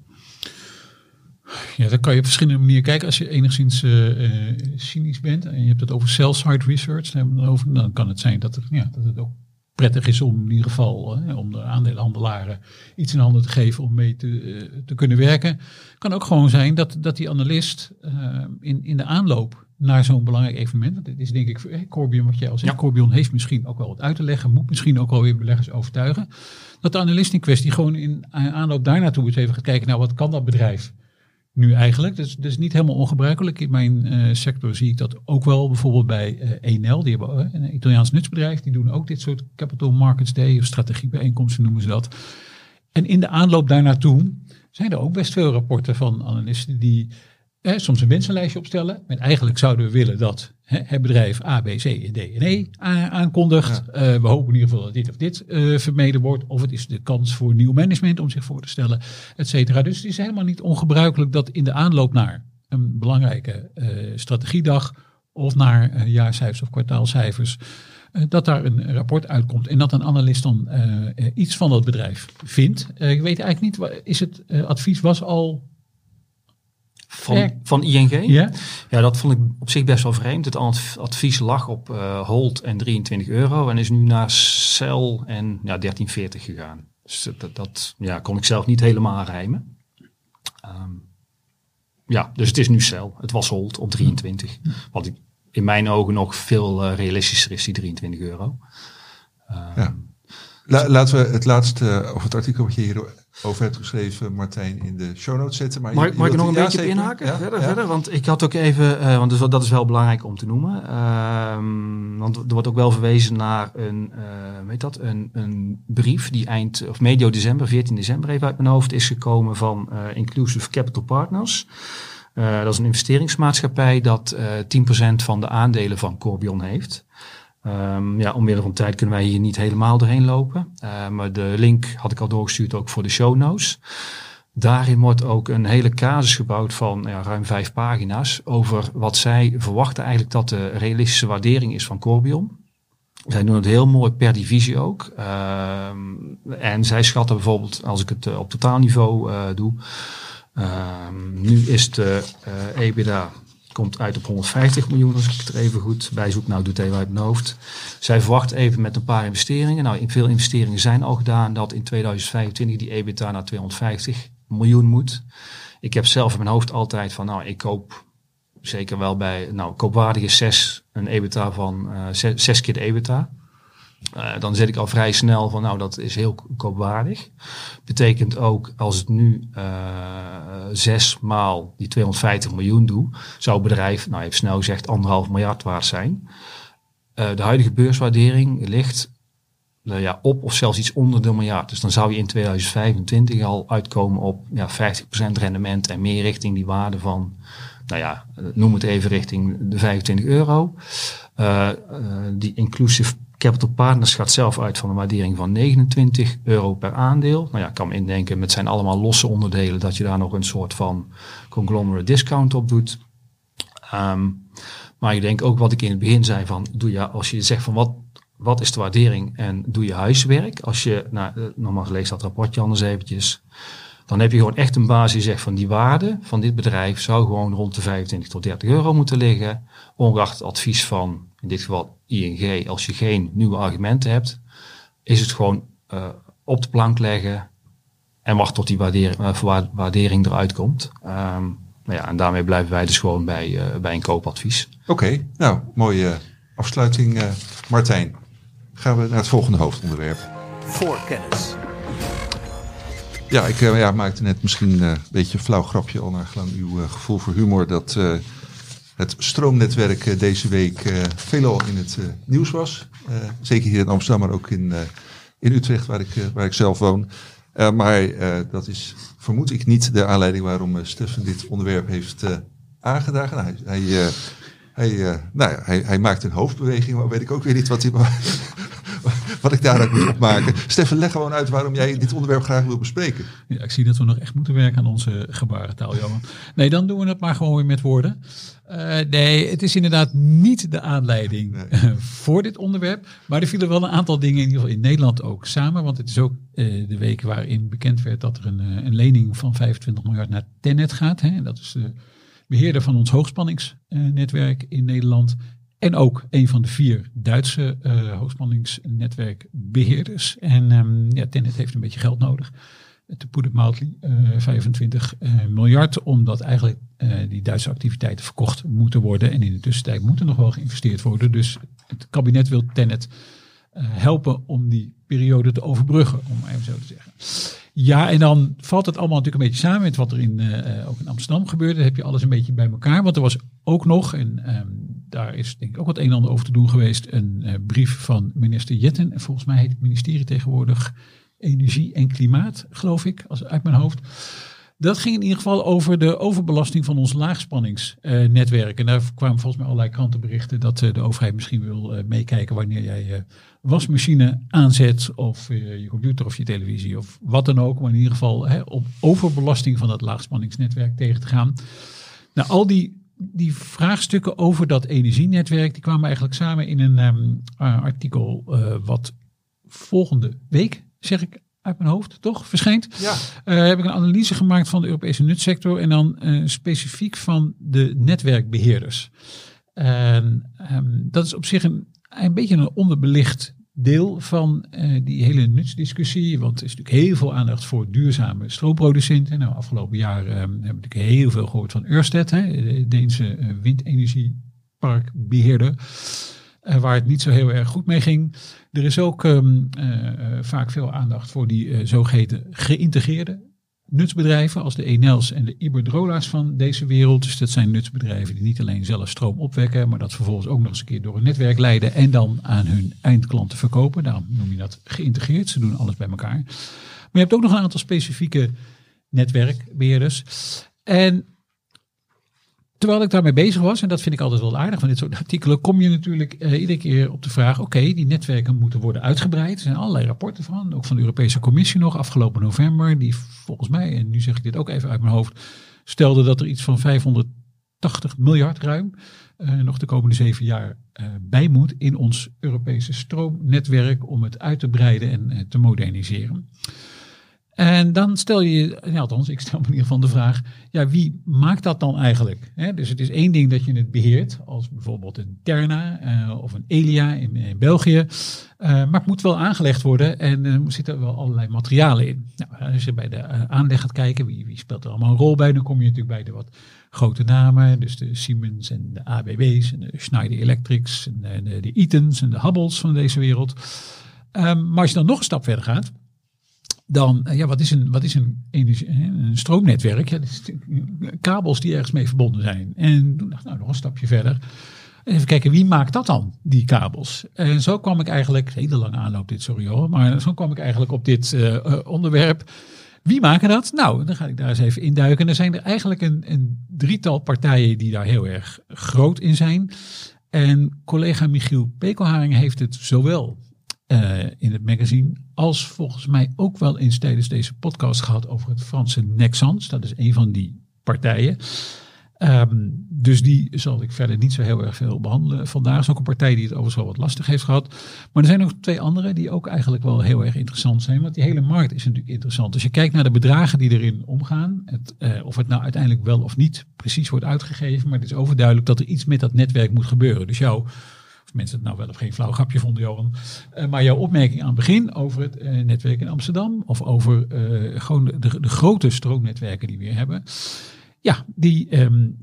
Ja, dan kan je op verschillende manieren kijken. Als je enigszins eh, eh, cynisch bent en je hebt het over sell-side research, over, dan kan het zijn dat, er, ja, dat het ook prettig is om in ieder geval eh, om de aandeelhandelaren iets in handen te geven om mee te, eh, te kunnen werken. kan ook gewoon zijn dat, dat die analist in, in de aanloop naar zo'n belangrijk evenement, want dit is denk ik, eh, Corbion wat jij al zegt, Ja. Corbion heeft misschien ook wel wat uit te leggen, moet misschien ook wel weer beleggers overtuigen, dat de analist in kwestie gewoon in aanloop daar naartoe eens even gaat kijken, nou wat kan dat bedrijf nu eigenlijk. Dus, dus niet helemaal ongebruikelijk. In mijn eh, sector zie ik dat ook wel bijvoorbeeld bij eh Enel. Die hebben eh, een Italiaans nutsbedrijf. Die doen ook dit soort Capital Markets Day of strategiebijeenkomsten noemen ze dat. En in de aanloop daar naartoe zijn er ook best veel rapporten van analisten die eh, soms een wensenlijstje opstellen. En eigenlijk zouden we willen dat hè, het bedrijf A, B, C, D en E aankondigt. Eh, we hopen in ieder geval dat dit of dit eh, vermeden wordt. Of het is de kans voor nieuw management om zich voor te stellen, et cetera. Dus het is helemaal niet ongebruikelijk dat in de aanloop naar een belangrijke eh, strategiedag of naar jaarcijfers of kwartaalcijfers, dat daar een rapport uitkomt en dat een analist dan iets van dat bedrijf vindt. Eh, ik weet eigenlijk niet, is het advies was al Van, Eh, van ING? Ja? Ja, dat vond ik op zich best wel vreemd. Het adv- advies lag op eh hold en 23 euro en is nu naar cel en ja, 13,40 gegaan. Dus dat, dat ja, kon ik zelf niet helemaal rijmen. Ehm, ja, dus het is nu cel. Het was hold op 23. Wat ik in mijn ogen nog veel eh, realistischer is, die 23 euro. Ehm, Ja. La- laten we het laatste, of het artikel wat je hierover hebt geschreven, Martijn, in de show notes zetten. Maar Mag, je- mag ik nog een beetje op inhaken? Ja, verder, ja. verder? Want ik had ook even, eh, want dat is, wel- dat is wel belangrijk om te noemen. Ehm, want er wordt ook wel verwezen naar een, eh, weet dat, een, een brief die eind, of medio december, 14 december even uit mijn hoofd, is gekomen van eh, Inclusive Capital Partners. Eh, dat is een investeringsmaatschappij dat eh 10% van de aandelen van Corbion heeft. Ehm, ja, omwille van tijd kunnen wij hier niet helemaal doorheen lopen. Eh, maar de link had ik al doorgestuurd ook voor de show notes. Daarin wordt ook een hele casus gebouwd van ja, ruim vijf pagina's over wat zij verwachten eigenlijk dat de realistische waardering is van Corbion. Zij doen het heel mooi per divisie ook. Ehm, en zij schatten bijvoorbeeld, als ik het eh, op totaalniveau eh doe, ehm, nu is de eh EBITDA komt uit op 150 miljoen, als ik het even goed bij zoek. Nou, doet even uit mijn hoofd. Zij verwacht even met een paar investeringen. Nou, veel investeringen zijn al gedaan dat in 2025 die EBITDA naar 250 miljoen moet. Ik heb zelf in mijn hoofd altijd van, nou, ik koop zeker wel bij, nou, koopwaardig is 6, een EBITDA van eh 6 keer de EBITDA. Eh, dan zit ik al vrij snel van, nou, dat is heel koopwaardig. Betekent ook, als het nu eh zes maal die 250 miljoen doe, zou het bedrijf, nou, even snel gezegd, anderhalf miljard waard zijn. Eh, de huidige beurswaardering ligt nou ja, op of zelfs iets onder de miljard. Dus dan zou je in 2025 al uitkomen op ja, 50% rendement en meer richting die waarde van, nou ja, noem het even richting de 25 euro. Die inclusive Capital Partners gaat zelf uit van een waardering van 29 euro per aandeel. Nou ja, ik kan me indenken, met zijn allemaal losse onderdelen, dat je daar nog een soort van conglomerate discount op doet. Ehm, maar ik denk ook wat ik in het begin zei van, doe je, als je zegt van wat, wat is de waardering en doe je huiswerk. Als je, nou, eh, nogmaals lees dat rapportje anders eventjes. Dan heb je gewoon echt een basis die zegt van die waarde van dit bedrijf zou gewoon rond de 25 tot 30 euro moeten liggen. Ongeacht het advies van, in dit geval ING, als je geen nieuwe argumenten hebt, is het gewoon eh, op de plank leggen en wacht tot die waardering, eh, waardering eruit komt. Ehm, nou ja, en daarmee blijven wij dus gewoon bij, eh, bij een koopadvies. Oké, nou, mooie afsluiting, eh, Martijn. Gaan we naar het volgende hoofdonderwerp. Voorkennis. Ja, ik eh, ja, maakte net misschien eh, een beetje een flauw grapje al naar gelang uw eh, gevoel voor humor. Dat het stroomnetwerk deze week veelal in het nieuws was. Zeker hier in Amsterdam, maar ook in, in Utrecht, waar ik, waar ik zelf woon. Maar dat is, vermoed ik, niet de aanleiding waarom Stefan dit onderwerp heeft aangedragen. Nou, hij, hij, nou hij, hij maakt een hoofdbeweging, maar weet ik ook weer niet wat, hij, wat ik daaruit moet opmaken. Stefan, leg gewoon uit waarom jij dit onderwerp graag wil bespreken. Ja, ik zie dat we nog echt moeten werken aan onze gebarentaal, Johan. Nee, dan doen we het maar gewoon weer met woorden. Eh, nee, het is inderdaad niet de aanleiding Nee. voor dit onderwerp. Maar er vielen wel een aantal dingen in ieder geval in Nederland ook samen. Want het is ook eh, de week waarin bekend werd dat er een, eh, een lening van 25 miljard naar Tennet gaat. Hè. En dat is de beheerder van ons hoogspanningsnetwerk in Nederland. En ook een van de vier Duitse eh hoogspanningsnetwerkbeheerders. En ehm, ja, Tennet heeft een beetje geld nodig te put it mildly, eh, 25 eh, miljard, omdat eigenlijk eh, die Duitse activiteiten verkocht moeten worden. En in de tussentijd moet er nog wel geïnvesteerd worden. Dus het kabinet wil Tennet eh, helpen om die periode te overbruggen, om maar even zo te zeggen. Ja, en dan valt het allemaal natuurlijk een beetje samen met wat er in, eh, ook in Amsterdam gebeurde. Dan heb je alles een beetje bij elkaar. Want er was ook nog, en ehm, daar is denk ik ook wat een en ander over te doen geweest, een eh, brief van minister Jetten. En volgens mij heet het ministerie tegenwoordig Energie en Klimaat, geloof ik, als, uit mijn hoofd. Dat ging in ieder geval over de overbelasting van ons laagspanningsnetwerk. en daar kwamen volgens mij allerlei krantenberichten dat eh, de overheid misschien wil eh, meekijken wanneer jij eh, wasmachine aanzet of je computer of je televisie of wat dan ook. Maar in ieder geval hè, op overbelasting van dat laagspanningsnetwerk tegen te gaan. Nou, al die, die vraagstukken over dat energienetwerk, die kwamen eigenlijk samen in een ehm, eh, artikel wat volgende week, zeg ik, uit mijn hoofd, toch? Verschijnt. Ja. Eh, heb ik een analyse gemaakt van de Europese nutsector en dan eh, specifiek van de netwerkbeheerders. En ehm, dat is op zich een, een beetje een onderbelicht deel van eh, die hele nutsdiscussie. Want er is natuurlijk heel veel aandacht voor duurzame stroomproducenten. Nou, afgelopen jaar ehm, hebben we natuurlijk heel veel gehoord van Ørsted, hè, de Deense eh, windenergieparkbeheerder. Eh, waar het niet zo heel erg goed mee ging. Er is ook ehm, eh, eh, vaak veel aandacht voor die eh, zogeheten geïntegreerde nutsbedrijven als de Enels en de Iberdrola's van deze wereld. Dus dat zijn nutsbedrijven die niet alleen zelf stroom opwekken, maar dat vervolgens ook nog eens een keer door een netwerk leiden en dan aan hun eindklanten verkopen. Daarom noem je dat geïntegreerd. Ze doen alles bij elkaar. Maar je hebt ook nog een aantal specifieke netwerkbeheerders. En terwijl ik daarmee bezig was, en dat vind ik altijd wel aardig van dit soort artikelen, kom je natuurlijk eh, iedere keer op de vraag: oké, die netwerken moeten worden uitgebreid. Er zijn allerlei rapporten van, ook van de Europese Commissie nog afgelopen november, die volgens mij, en nu zeg ik dit ook even uit mijn hoofd, stelde dat er iets van 580 miljard ruim eh, nog de komende zeven jaar eh, bij moet in ons Europese stroomnetwerk om het uit te breiden en te moderniseren. En dan stel je, ja, althans, ik stel me in ieder geval de vraag, ja, wie maakt dat dan eigenlijk? Dus het is één ding dat je het beheert, als bijvoorbeeld een Terna eh, of een Elia in, in België. Eh, maar het moet wel aangelegd worden en er zitten wel allerlei materialen in. Nou, als je bij de eh, aanleg gaat kijken, wie, wie speelt er allemaal een rol bij, dan kom je natuurlijk bij de wat grote namen. Dus de Siemens en de ABB's en de Schneider Electrics en de, de, de Eatons en de Hubbles van deze wereld. Ehm, maar als je dan nog een stap verder gaat, dan, eh, ja, wat is een, wat is een, een stroomnetwerk? Ja, is natuurlijk kabels die ergens mee verbonden zijn. En toen dacht ik, nou, nog een stapje verder. Even kijken, wie maakt dat dan, die kabels? En zo kwam ik eigenlijk, hele lange aanloop dit, sorry hoor, maar zo kwam ik eigenlijk op dit uh, onderwerp. Wie maken dat? Nou, dan ga ik daar eens even induiken. Er zijn er eigenlijk een, een drietal partijen die daar heel erg groot in zijn. En collega Michiel Pekelharing heeft het zowel uh, in het magazine, als volgens mij ook wel eens tijdens deze podcast gehad over het Franse Nexans. Dat is een van die partijen. Um, dus die zal ik verder niet zo heel erg veel behandelen. Vandaag is ook een partij die het overigens wel wat lastig heeft gehad. Maar er zijn nog twee andere die ook eigenlijk wel heel erg interessant zijn. Want die hele markt is natuurlijk interessant. Als je kijkt naar de bedragen die erin omgaan. Het, uh, of het nou uiteindelijk wel of niet precies wordt uitgegeven. Maar het is overduidelijk dat er iets met dat netwerk moet gebeuren. Dus jouw of mensen het nou wel of geen flauw grapje vonden, Johan. Uh, maar jouw opmerking aan het begin over het uh, netwerk in Amsterdam. Of over uh, gewoon de, de, grote stroomnetwerken die we hier hebben. Ja, die, um,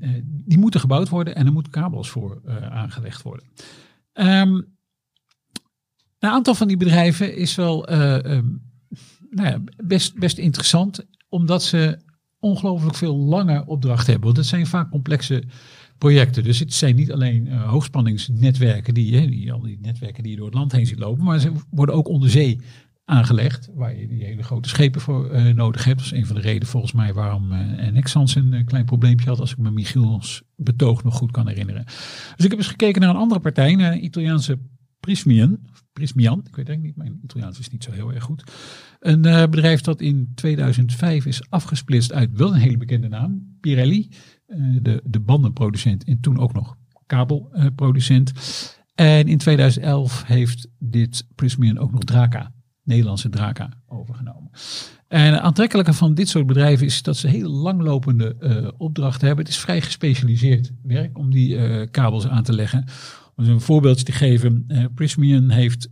die moeten gebouwd worden en er moeten kabels voor aangelegd worden. Um, een aantal van die bedrijven is wel um, nou ja, best, best interessant. Omdat ze ongelooflijk veel lange opdrachten hebben. Want het zijn vaak complexe projecten. Dus het zijn niet alleen uh, hoogspanningsnetwerken, die, die, al die netwerken die je door het land heen ziet lopen, maar ze worden ook onder zee aangelegd, waar je die hele grote schepen voor uh, nodig hebt. Dat is een van de redenen volgens mij waarom uh, Nexans een klein probleempje had, als ik me Michiels betoog nog goed kan herinneren. Dus ik heb eens gekeken naar een andere partij, een Italiaanse Prismian. Prismian, ik weet eigenlijk niet, mijn Italiaans is niet zo heel erg goed. Een bedrijf dat in 2005 is afgesplitst uit wel een hele bekende naam, Pirelli de, de bandenproducent en toen ook nog kabelproducent. En in 2011 heeft dit Prismian ook nog Draka, Nederlandse Draka, overgenomen. En het aantrekkelijke van dit soort bedrijven is dat ze heel langlopende uh, opdrachten hebben. Het is vrij gespecialiseerd werk om die uh, kabels aan te leggen. Om een voorbeeldje te geven, uh, Prismian heeft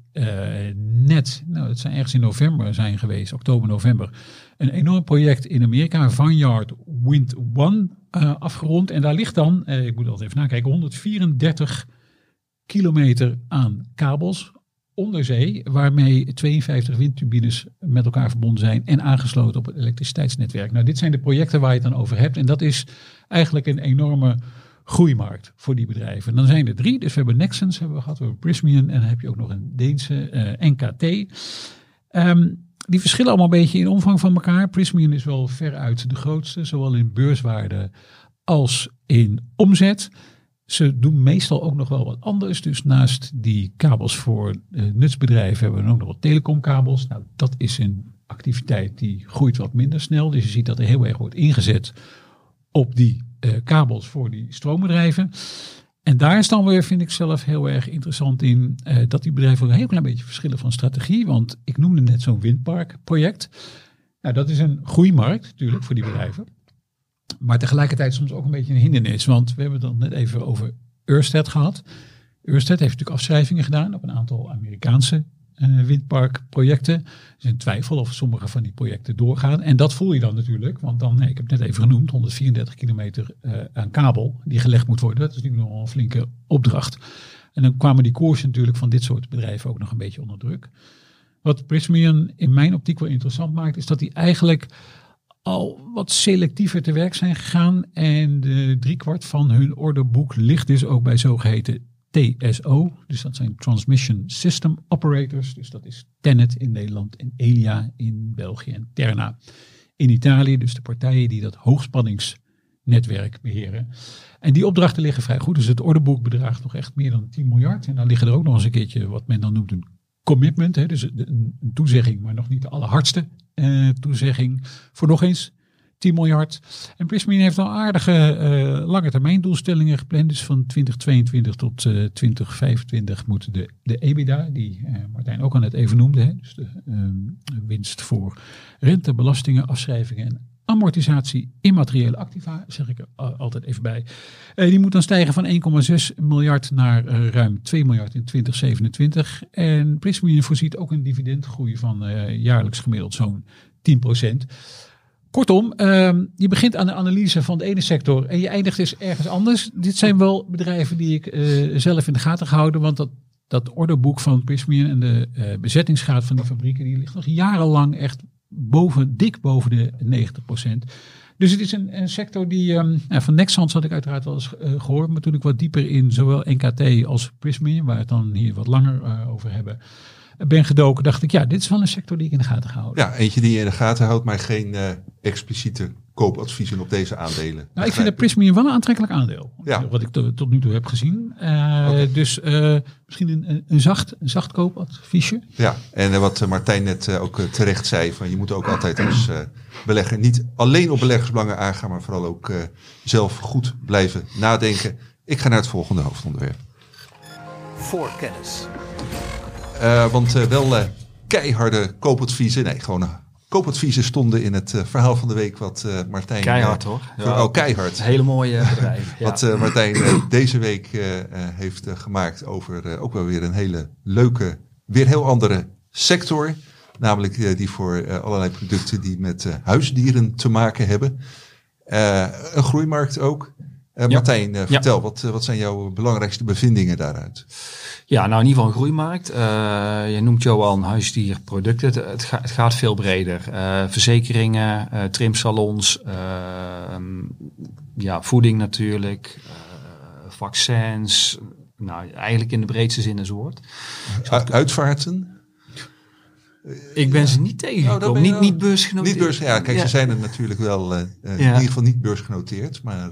net, nou het zijn ergens in november zijn geweest, oktober, november, een enorm project in Amerika, Vineyard Wind One, uh, afgerond. En daar ligt dan, uh, ik moet altijd even nakijken, 134 kilometer aan kabels onder zee, waarmee 52 windturbines met elkaar verbonden zijn en aangesloten op het elektriciteitsnetwerk. Nou, dit zijn de projecten waar je het dan over hebt. En dat is eigenlijk een enorme groeimarkt voor die bedrijven. En dan zijn er drie. Dus we hebben Nexans hebben we gehad, we hebben Prismian en dan heb je ook nog een Deense uh, NKT. Um, die verschillen allemaal een beetje in omvang van elkaar. Prismian is wel veruit de grootste, zowel in beurswaarde als in omzet. Ze doen meestal ook nog wel wat anders. Dus naast die kabels voor uh, nutsbedrijven hebben we ook nog wat telecomkabels. Nou, dat is een activiteit die groeit wat minder snel. Dus je ziet dat er heel erg wordt ingezet op die uh, kabels voor die stroombedrijven. En daar is dan weer, vind ik zelf heel erg interessant in, eh, dat die bedrijven ook een heel klein beetje verschillen van strategie. Want ik noemde net zo'n windparkproject. Nou, dat is een groeimarkt natuurlijk voor die bedrijven. Maar tegelijkertijd soms ook een beetje een hindernis. Want we hebben het dan net even over Ørsted gehad. Ørsted heeft natuurlijk afschrijvingen gedaan op een aantal Amerikaanse windparkprojecten. Er is een twijfel of sommige van die projecten doorgaan. En dat voel je dan natuurlijk. Want dan, ik heb het net even genoemd, 134 kilometer eh, aan kabel die gelegd moet worden. Dat is natuurlijk nog een flinke opdracht. En dan kwamen die koersen natuurlijk van dit soort bedrijven ook nog een beetje onder druk. Wat Prismian in mijn optiek wel interessant maakt, is dat die eigenlijk al wat selectiever te werk zijn gegaan. En driekwart van hun orderboek ligt dus ook bij zogeheten TSO. Dus dat zijn Transmission System Operators. Dus dat is Tenet in Nederland en Elia in België en Terna in Italië. Dus de partijen die dat hoogspanningsnetwerk beheren. En die opdrachten liggen vrij goed. Dus het orderboek bedraagt nog echt meer dan 10 miljard. En dan liggen er ook nog eens een keertje wat men dan noemt een commitment. Hè, dus een, toezegging, maar nog niet de allerhardste uh, toezegging. Voor nog eens 10 miljard. En Prismin heeft al aardige uh, lange termijn doelstellingen gepland. Dus van 2022 tot uh, 2025 moeten de, de EBITDA, die uh, Martijn ook al net even noemde. Hè, dus de winst voor rente, belastingen, afschrijvingen en amortisatie immateriële activa, zeg ik altijd even bij. Die moet dan stijgen van 1,6 miljard naar ruim 2 miljard in 2027. En Prismine voorziet ook een dividendgroei van jaarlijks gemiddeld zo'n 10 Kortom, ehm, je begint aan de analyse van de ene sector en je eindigt dus ergens anders. Dit zijn wel bedrijven die ik zelf in de gaten gehouden, want dat, dat orderboek van Prismian en de bezettingsgraad van die fabrieken, die ligt nog jarenlang echt boven, dik boven de 90%. Dus het is een, een sector die, um, van Nexans had ik uiteraard wel eens uh, gehoord, maar toen ik wat dieper in zowel NKT als Prismian, waar we het dan hier wat langer uh, over hebben, ben gedoken, dacht ik, ja, dit is wel een sector die ik in de gaten ga houden. Ja, eentje die je in de gaten houdt, maar geen uh, expliciete koopadviezen op deze aandelen. Nou, ik vind de Prismian wel een aantrekkelijk aandeel. Ja. Wat ik tot nu toe heb gezien. Uh, okay. Dus uh, misschien een, een, zacht, een zacht koopadviesje. Ja, en wat Martijn net ook terecht zei, van je moet ook altijd als belegger niet alleen op beleggersbelangen aangaan, maar vooral ook zelf goed blijven nadenken. Ik ga naar het volgende hoofdonderwerp. Voor kennis. Uh, want uh, wel uh, keiharde koopadviezen. Nee, gewoon koopadviezen stonden in het verhaal van de week wat Martijn... Keihard hoor. Ja, oh, keihard. Hele mooie bedrijf. ja. Wat Martijn deze week heeft gemaakt over ook wel weer een hele leuke, weer heel andere sector. Namelijk die voor allerlei producten die met huisdieren te maken hebben. een groeimarkt ook. Martijn, vertel, wat, wat zijn jouw belangrijkste bevindingen daaruit? Ja, nou in ieder geval een groeimarkt. Uh, je noemt Johan huisdierproducten. Het, het, ga, het gaat veel breder. Uh, verzekeringen, uh, trimsalons, ja, voeding natuurlijk, vaccins. Nou, eigenlijk in de breedste zin een soort. Uitvaarten? Ik ben ze niet tegengekomen. Oh, niet, niet beursgenoteerd. Niet beurs, ja, kijk, ja. ze zijn er natuurlijk wel in ieder geval niet beursgenoteerd. Maar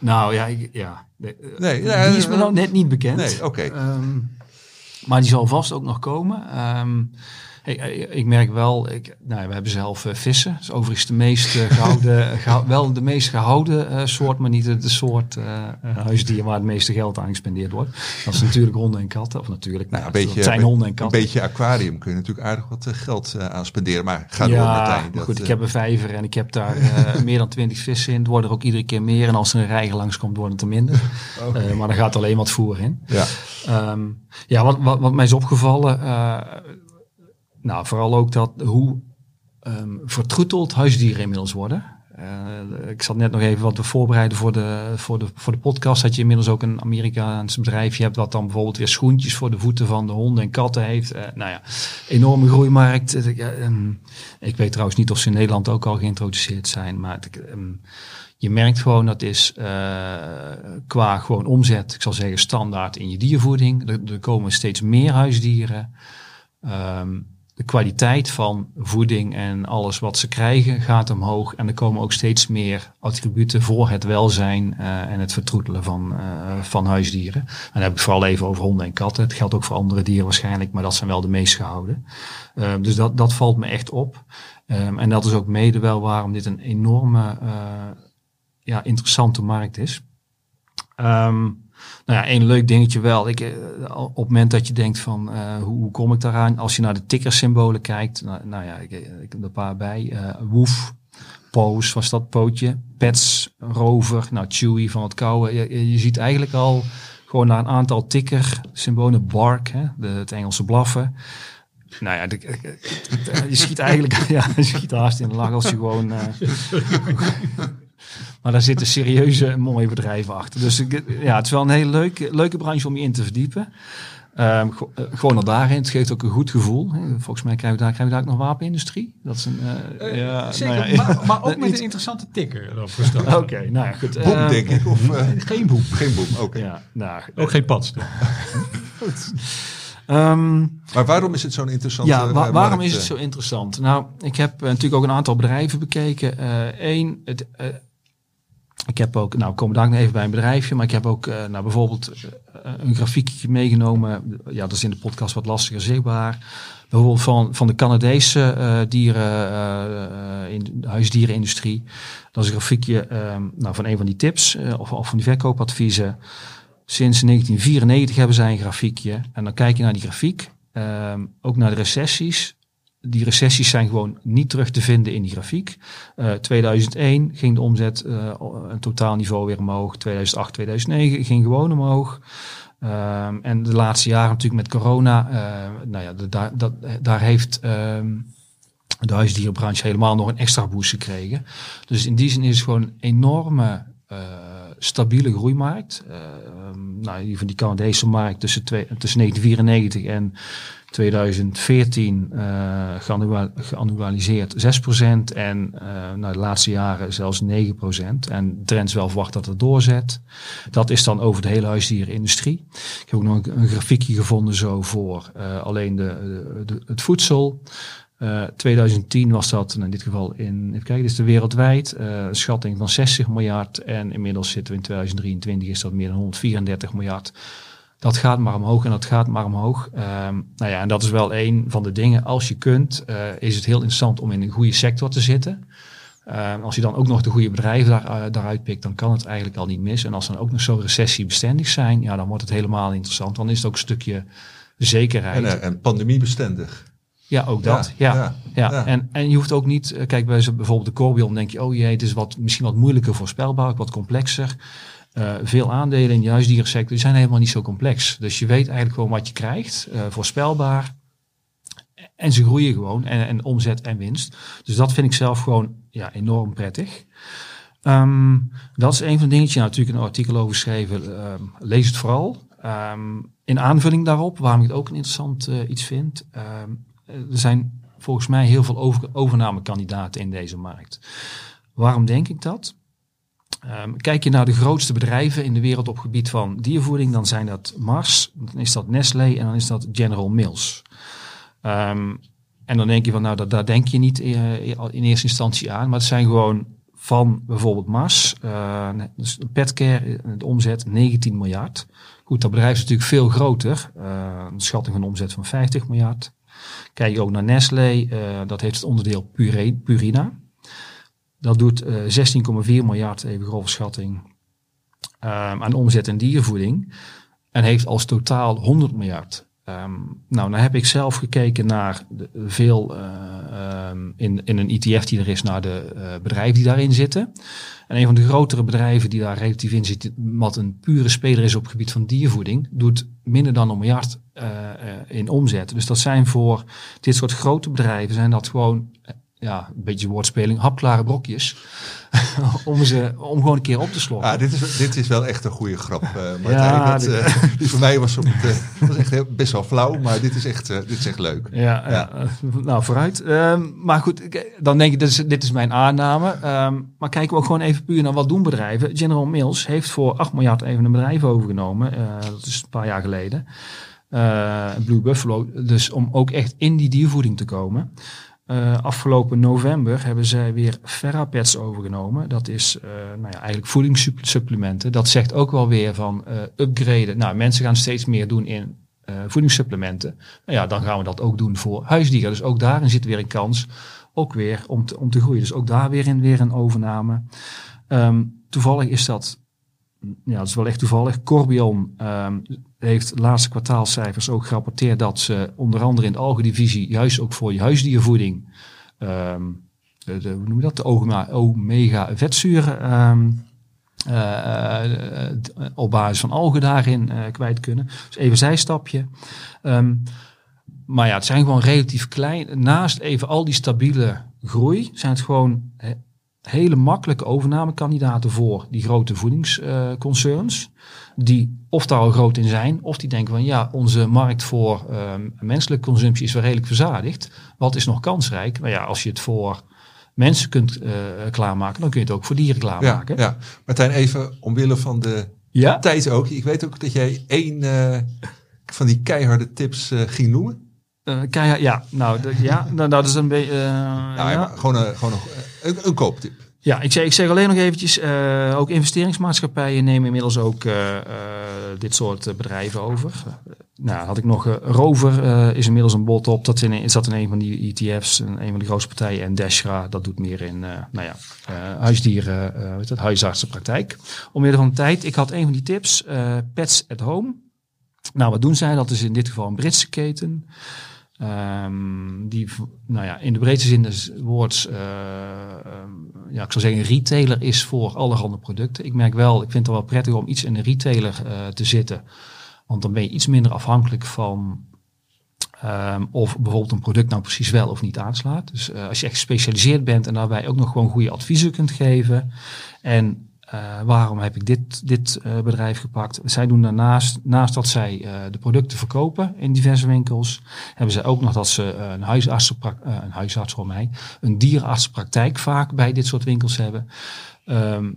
nou ja, ik, ja. Nee, die is me nog net niet bekend. Nee, oké. Okay. Um, maar die zal vast ook nog komen. Um, ik, ik, merk wel, ik, nou, we hebben zelf uh, vissen. Dat is overigens de meest uh, gehouden, gehouden, wel de meest gehouden uh, soort, maar niet de, de soort huisdier waar het meeste geld aan gespendeerd wordt. Dat is natuurlijk honden en katten. Of natuurlijk, nou, een beetje, dat zijn honden en katten. Een beetje aquarium kun je natuurlijk aardig wat geld aan spenderen. Maar ga ja, door Martijn. Dat, goed, ik heb een vijver en ik heb daar meer dan twintig vissen in. Het worden er ook iedere keer meer. En als er een reiger langskomt, wordt het er minder. okay. maar dan gaat alleen wat voer in. Ja, um, ja wat, wat, wat mij is opgevallen nou, vooral ook dat hoe um, vertroeteld huisdieren inmiddels worden. Uh, ik zat net nog even wat we voorbereiden voor de, voor, de, voor de podcast. Dat je inmiddels ook een Amerikaans bedrijfje hebt. Wat dan bijvoorbeeld weer schoentjes voor de voeten van de honden en katten heeft. Uh, nou ja, enorme groeimarkt. Uh, um, ik weet trouwens niet of ze in Nederland ook al geïntroduceerd zijn. Maar um, je merkt gewoon dat is qua gewoon omzet. Ik zal zeggen standaard in je diervoeding. Er, er komen steeds meer huisdieren. Um, de kwaliteit van voeding en alles wat ze krijgen gaat omhoog. En er komen ook steeds meer attributen voor het welzijn uh, en het vertroetelen van, uh, van huisdieren. En dan heb ik vooral even over honden en katten. Het geldt ook voor andere dieren waarschijnlijk, maar dat zijn wel de meest gehouden. Uh, dus dat, dat valt me echt op. Um, en dat is ook mede wel waarom dit een enorme ja, interessante markt is. Um, Nou ja, één leuk dingetje wel. Ik, eh, op het moment dat je denkt van eh, hoe, hoe kom ik daaraan? Als je naar de tickersymbolen kijkt. Nou, nou ja, ik, ik heb er een paar bij. eh Woef, Pose was dat pootje. Pets, Rover, nou Chewy van het kouwen. Je, ziet eigenlijk al gewoon naar een aantal ticker symbolen. Bark, hè, het Engelse blaffen. Nou ja, je schiet eigenlijk ja, je schiet haast in de lach als je gewoon... eh, maar daar zitten serieuze, mooie bedrijven achter. Dus ik- ja, het is wel een hele leuke, leuke branche om je in te verdiepen. Ehm, go- eh, gewoon al daarin. Het geeft ook een goed gevoel. hè. Volgens mij krijgen we daar, krijgen we daar ook nog wapenindustrie. Dat is een... eh, ja, Zeker, nou ja, maar, maar ook met een interessante tikker erop gestart. Oké, nou ja, goed. Boom, eh, denk ik. Of, eh, Geen boek. geen boom, oké. Ja, nou, Ook geen pad. ehm, Maar waarom is het zo'n interessant Ja, eh, markt, waarom is eh? het zo interessant? Nou, ik heb eh, natuurlijk ook een aantal bedrijven bekeken. Eén, het, eh, ik heb ook, nou, daar nog even bij een bedrijfje, maar ik heb ook, eh, nou, bijvoorbeeld eh, een grafiekje meegenomen. Ja, dat is in de podcast wat lastiger zichtbaar. Bijvoorbeeld van, van de Canadese eh, dieren, eh, eh, in de huisdierenindustrie. Dat is een grafiekje ehm, nou, van een van die tips eh, of, of van die verkoopadviezen. Sinds 1994 hebben zij een grafiekje. En dan kijk je naar die grafiek, ehm, ook naar de recessies. Die recessies zijn gewoon niet terug te vinden in die grafiek. Eh 2001 ging de omzet eh, een totaal niveau weer omhoog. 2008, 2009 ging gewoon omhoog. Ehm, en de laatste jaren natuurlijk met corona, eh, nou ja, daar, dat, daar heeft ehm, de huisdierenbranche helemaal nog een extra boost gekregen. Dus in die zin is het gewoon een enorme eh, stabiele groeimarkt. Eh, ehm, nou, die van die Canadese markt tussen, tussen 1994 en 2014 eh geannua- geannualiseerd 6% en eh nou, de laatste jaren zelfs 9%. En is wel verwacht dat het doorzet. Dat is dan over de hele huisdierenindustrie. Ik heb ook nog een, grafiekje gevonden zo voor eh, alleen de, de, het voedsel. Eh 2010 was dat nou, in dit geval in, even kijken, dit is de wereldwijd, een schatting van 60 miljard. En inmiddels zitten we in 2023, is dat meer dan 134 miljard. Dat gaat maar omhoog en dat gaat maar omhoog. Ehm, nou ja, en dat is wel een van de dingen. Als je kunt, eh, is het heel interessant om in een goede sector te zitten. Ehm, als je dan ook nog de goede bedrijven daar, eh, daaruit pikt, dan kan het eigenlijk al niet mis. En als dan ook nog zo recessiebestendig zijn, ja, dan wordt het helemaal interessant. Dan is het ook een stukje zekerheid. En, eh, en pandemiebestendig. Ja, ook dat. Ja, Ja, ja, ja, ja. En, en je hoeft ook niet, kijk bij bijvoorbeeld de Corbion, denk je, oh jee, het is wat, misschien wat moeilijker voorspelbaar, wat complexer. Eh, veel aandelen in de huisdierensector die zijn helemaal niet zo complex. Dus je weet eigenlijk gewoon wat je krijgt, eh, voorspelbaar. En ze groeien gewoon, en, en omzet en winst. Dus dat vind ik zelf gewoon ja, enorm prettig. Ehm, dat is een van de dingetjes. Nou, natuurlijk een artikel over geschreven. ehm, lees het vooral. Ehm, in aanvulling daarop, waarom ik het ook een interessant eh, iets vind. er zijn volgens mij heel veel over, overnamekandidaten in deze markt. Waarom denk ik dat? Ehm, kijk je naar de grootste bedrijven in de wereld op gebied van diervoeding, dan zijn dat Mars, dan is dat Nestlé en dan is dat General Mills. Ehm, en dan denk je van, nou, dat, daar denk je niet eh, in eerste instantie aan, maar het zijn gewoon van bijvoorbeeld Mars, eh, dus Petcare, eh, de omzet 19 miljard. Goed, dat bedrijf is natuurlijk veel groter, een schatting van omzet van 50 miljard. Kijk je ook naar Nestlé, dat heeft het onderdeel Purina. Dat doet eh 16,4 miljard, even grove schatting, ehm, aan omzet en diervoeding. En heeft als totaal 100 miljard. Ehm, nou, dan heb ik zelf gekeken naar de, veel eh, ehm, in, in een ETF die er is naar de eh, bedrijven die daarin zitten. En een van de grotere bedrijven die daar relatief in zit, wat een pure speler is op het gebied van diervoeding, doet minder dan een miljard eh, eh, in omzet. Dus dat zijn voor dit soort grote bedrijven, zijn dat gewoon, eh, ja, een beetje woordspeling, hapklare brokjes. om, ze, om gewoon een keer op te slokken. Ah, dit, is, dit is wel echt een goede grap, eh Martijn. Ja, dat, eh, die voor mij was, op het, eh, was echt heel, best wel flauw, maar dit is echt, dit is echt leuk. Ja, Ja. ja. nou vooruit. Ehm, maar goed, ik- dan denk je, dit is, dit is mijn aanname. Ehm, maar kijken we ook gewoon even puur naar wat doen bedrijven. General Mills heeft voor 8 miljard even een bedrijf overgenomen. Dat is een paar jaar geleden. Blue Buffalo. Dus om ook echt in die diervoeding te komen. Eh, afgelopen november hebben zij weer Ferrapets overgenomen. Dat is eh, nou ja, eigenlijk voedingssupplementen. Dat zegt ook wel weer van eh, upgraden. Nou, mensen gaan steeds meer doen in voedingssupplementen. Nou ja, dan gaan we dat ook doen voor huisdieren. Dus ook daarin zit weer een kans. Ook weer om te, om te groeien. Dus ook daar weer in weer een overname. Ehm, toevallig is dat ja, dat is wel echt toevallig. Corbion ehm, heeft laatste kwartaalcijfers ook gerapporteerd dat ze onder andere in de algendivisie, juist ook voor je huisdiervoeding, ehm, de, hoe noem je dat, de omega, omega vetzuren ehm, eh, eh, d- op basis van algen daarin eh, kwijt kunnen. Dus even zijstapje. Maar ja, het zijn gewoon relatief klein. Naast even al die stabiele groei, zijn het gewoon hele makkelijke overnamekandidaten voor die grote voedingsconcerns. die of daar al groot in zijn, of die denken van ja, onze markt voor ehm, menselijke consumptie is wel redelijk verzadigd. Wat is nog kansrijk? Maar ja, als je het voor mensen kunt eh, klaarmaken, dan kun je het ook voor dieren Ja, klaarmaken. ja. Martijn, even omwille van de Ja. tijd ook. Ik weet ook dat jij één eh, van die keiharde tips eh, ging noemen. Keihard- ja, nou, ja, nou, dat is een beetje. Nou, ja, ja. gewoon, een, gewoon een, een, een kooptip. Ja, ik zeg, ik zeg alleen nog eventjes, eh, ook investeringsmaatschappijen nemen inmiddels ook eh, eh, dit soort bedrijven over. Nou, had ik nog Rover is inmiddels een bod op. Dat in, dat in een van die ETF's, een, van de grootste partijen. En Deshra, dat doet meer in, nou ja, huisdieren, weet het, huisartsenpraktijk. Omwille van de tijd, ik had een van die tips, Pets at Home. Nou, wat doen zij? Dat is in dit geval een Britse keten. Ehm, die, nou ja, in de breedste zin des woords, ehm, ja, ik zou zeggen, een retailer is voor allerhande producten. Ik merk wel, ik vind het wel prettig om iets in een retailer eh, te zitten. Want dan ben je iets minder afhankelijk van ehm, of bijvoorbeeld een product nou precies wel of niet aanslaat. Dus eh, als je echt gespecialiseerd bent en daarbij ook nog gewoon goede adviezen kunt geven. En eh, waarom heb ik dit, dit eh, bedrijf gepakt? Zij doen daarnaast, naast dat zij eh, de producten verkopen in diverse winkels, hebben zij ook nog dat ze een huisartsenpraktijk, een huisarts voor mij, een dierenartsenpraktijk vaak bij dit soort winkels hebben. Ehm,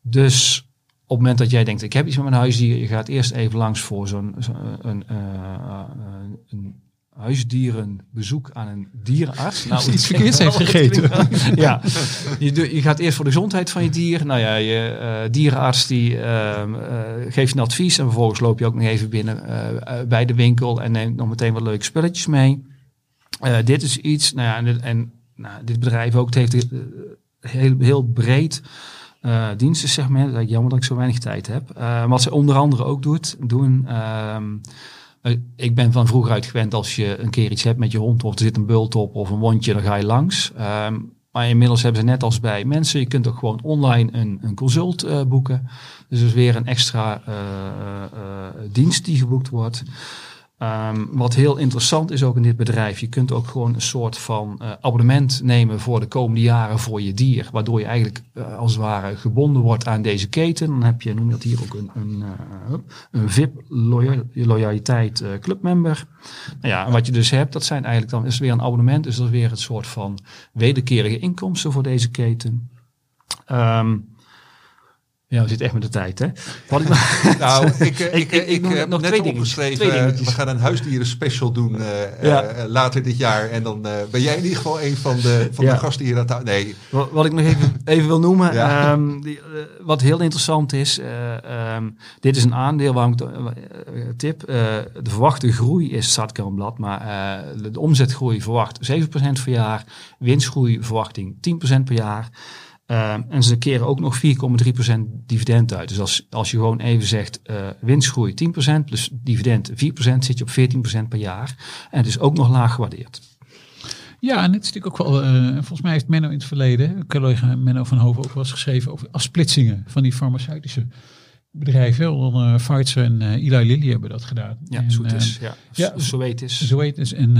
dus op het moment dat jij denkt, ik heb iets met mijn huisdier, je gaat eerst even langs voor zo'n zo, een, een huisdierenbezoek aan een dierenarts. Nou, iets verkeerds klinkt heeft gegeten. ja, je, je gaat eerst voor de gezondheid van je dier. Nou ja, je eh, dierenarts die ehm, eh, geeft een advies en vervolgens loop je ook nog even binnen eh, bij de winkel en neemt nog meteen wat leuke spulletjes mee. Dit is iets, nou ja, en, dit- en nou, dit bedrijf ook, het heeft eh, heel, heel breed dienstensegment. Is eigenlijk jammer dat ik zo weinig tijd heb. Wat ze onder andere ook doet, doen. Eh, ik ben van vroeger uit gewend als je een keer iets hebt met je hond of er zit een bult op of een wondje, dan ga je langs. Ehm, maar inmiddels hebben ze net als bij mensen, je kunt ook gewoon online een, een consult eh, boeken. Dus er is weer een extra eh, dienst die geboekt wordt. Ehm, wat heel interessant is ook in dit bedrijf, je kunt ook gewoon een soort van eh, abonnement nemen voor de komende jaren voor je dier. Waardoor je eigenlijk eh, als het ware gebonden wordt aan deze keten. Dan heb je, noem je dat hier ook, een, een, eh, een VIP loya- loyaliteit clubmember. Nou ja, en wat je dus hebt, dat zijn eigenlijk dan is weer een abonnement. Dus dat is weer een soort van wederkerige inkomsten voor deze keten. Ehm, ja, we zitten echt met de tijd, hè? Wat ik Nou, ik, eh, Ik- ik, heb nog net opgeschreven, eh, we gaan een huisdieren special doen eh, eh, later dit jaar. En dan eh, ben jij in ieder geval een van de, van de gasten hier aan tafel. Nee, Wat, wat ik nog even, even wil noemen, ehm, die, eh, wat heel interessant is, eh, ehm, dit is een aandeel waarom ik eh, eh, tip. eh, de verwachte groei is, staat ik op een blad, maar eh, de, de omzetgroei verwacht 7% per jaar, winstgroei verwachting 10% per jaar. Ehm, en ze keren ook nog 4,3% dividend uit. Dus als, als je gewoon even zegt eh, winstgroei 10%, plus dividend 4%, zit je op 14% per jaar. En het is ook nog laag gewaardeerd. Ja, en het is natuurlijk ook wel, eh, volgens mij heeft Menno in het verleden, collega Menno van Hoven ook wel eens geschreven over afsplitsingen van die farmaceutische bedrijven. Eh Pfizer en eh, Eli Lilly hebben dat gedaan. Ja, En, zo het eh, is. Ja, ja, is. Zoetis en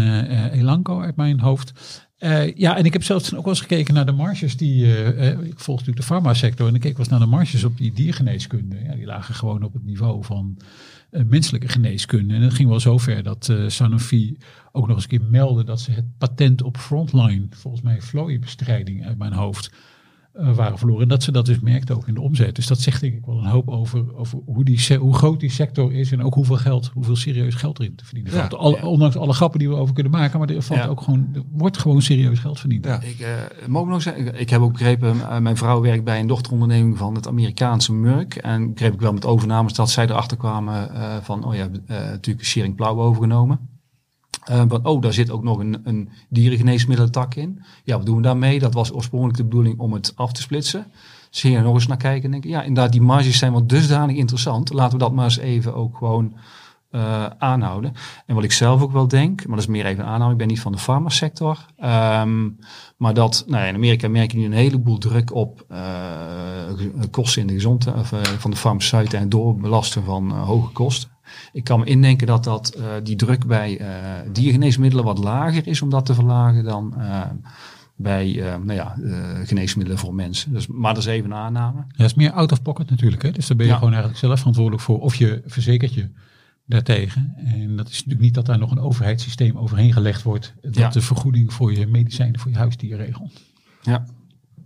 Elanco uit mijn hoofd. Eh, ja, en ik heb zelfs ook wel eens gekeken naar de marges die, eh, eh, ik volg natuurlijk de farmasector en ik keek wel eens naar de marges op die diergeneeskunde. Ja, die lagen gewoon op het niveau van menselijke geneeskunde. En het ging wel zover dat Sanofi ook nog eens een keer meldde dat ze het patent op frontline, volgens mij vlooienbestrijding uit mijn hoofd, eh, waren verloren. En dat ze dat dus merkte ook in de omzet. Dus dat zegt denk ik wel een hoop over, over hoe, die, hoe groot die sector is en ook hoeveel geld, hoeveel serieus geld erin te verdienen Ja. valt. Alle- Ja. Ondanks alle grappen die we over kunnen maken, maar er valt Ja. ook gewoon, er wordt gewoon serieus geld verdiend. Ja. Ik, eh we nog zeggen, ik, heb ook begrepen, eh, mijn vrouw werkt bij een dochteronderneming van het Amerikaanse Merck. En begreep ik wel met overnames dat zij erachter kwamen eh, van, oh ja, eh, natuurlijk Schering Plauw overgenomen. Want, oh, daar zit ook nog een, een dierengeneesmiddelentak in. Ja, wat doen we daarmee? Dat was oorspronkelijk de bedoeling om het af te splitsen. Dus hier nog eens naar kijken en denken, ja, inderdaad, die marges zijn wel dusdanig interessant. Laten we dat maar eens even ook gewoon eh, aanhouden. En wat ik zelf ook wel denk, maar dat is meer even aanhouden, ik ben niet van de farmasector. Ehm maar dat, nou ja, in Amerika merk je nu een heleboel druk op eh, kosten in de gezondheid, of, van de farmaceuten en doorbelasten van hoge kosten. Ik kan me indenken dat, dat eh, die druk bij eh, diergeneesmiddelen wat lager is om dat te verlagen dan eh, bij eh, nou ja, eh, geneesmiddelen voor mensen. Dus, maar dat is even een aanname. Ja, dat is meer out of pocket natuurlijk. Hè? Dus daar ben je Ja. gewoon eigenlijk zelf verantwoordelijk voor. Of je verzekert je daartegen. En dat is natuurlijk niet dat daar nog een overheidssysteem overheen gelegd wordt. Dat Ja. de vergoeding voor je medicijnen, voor je huisdier regelt. Ja.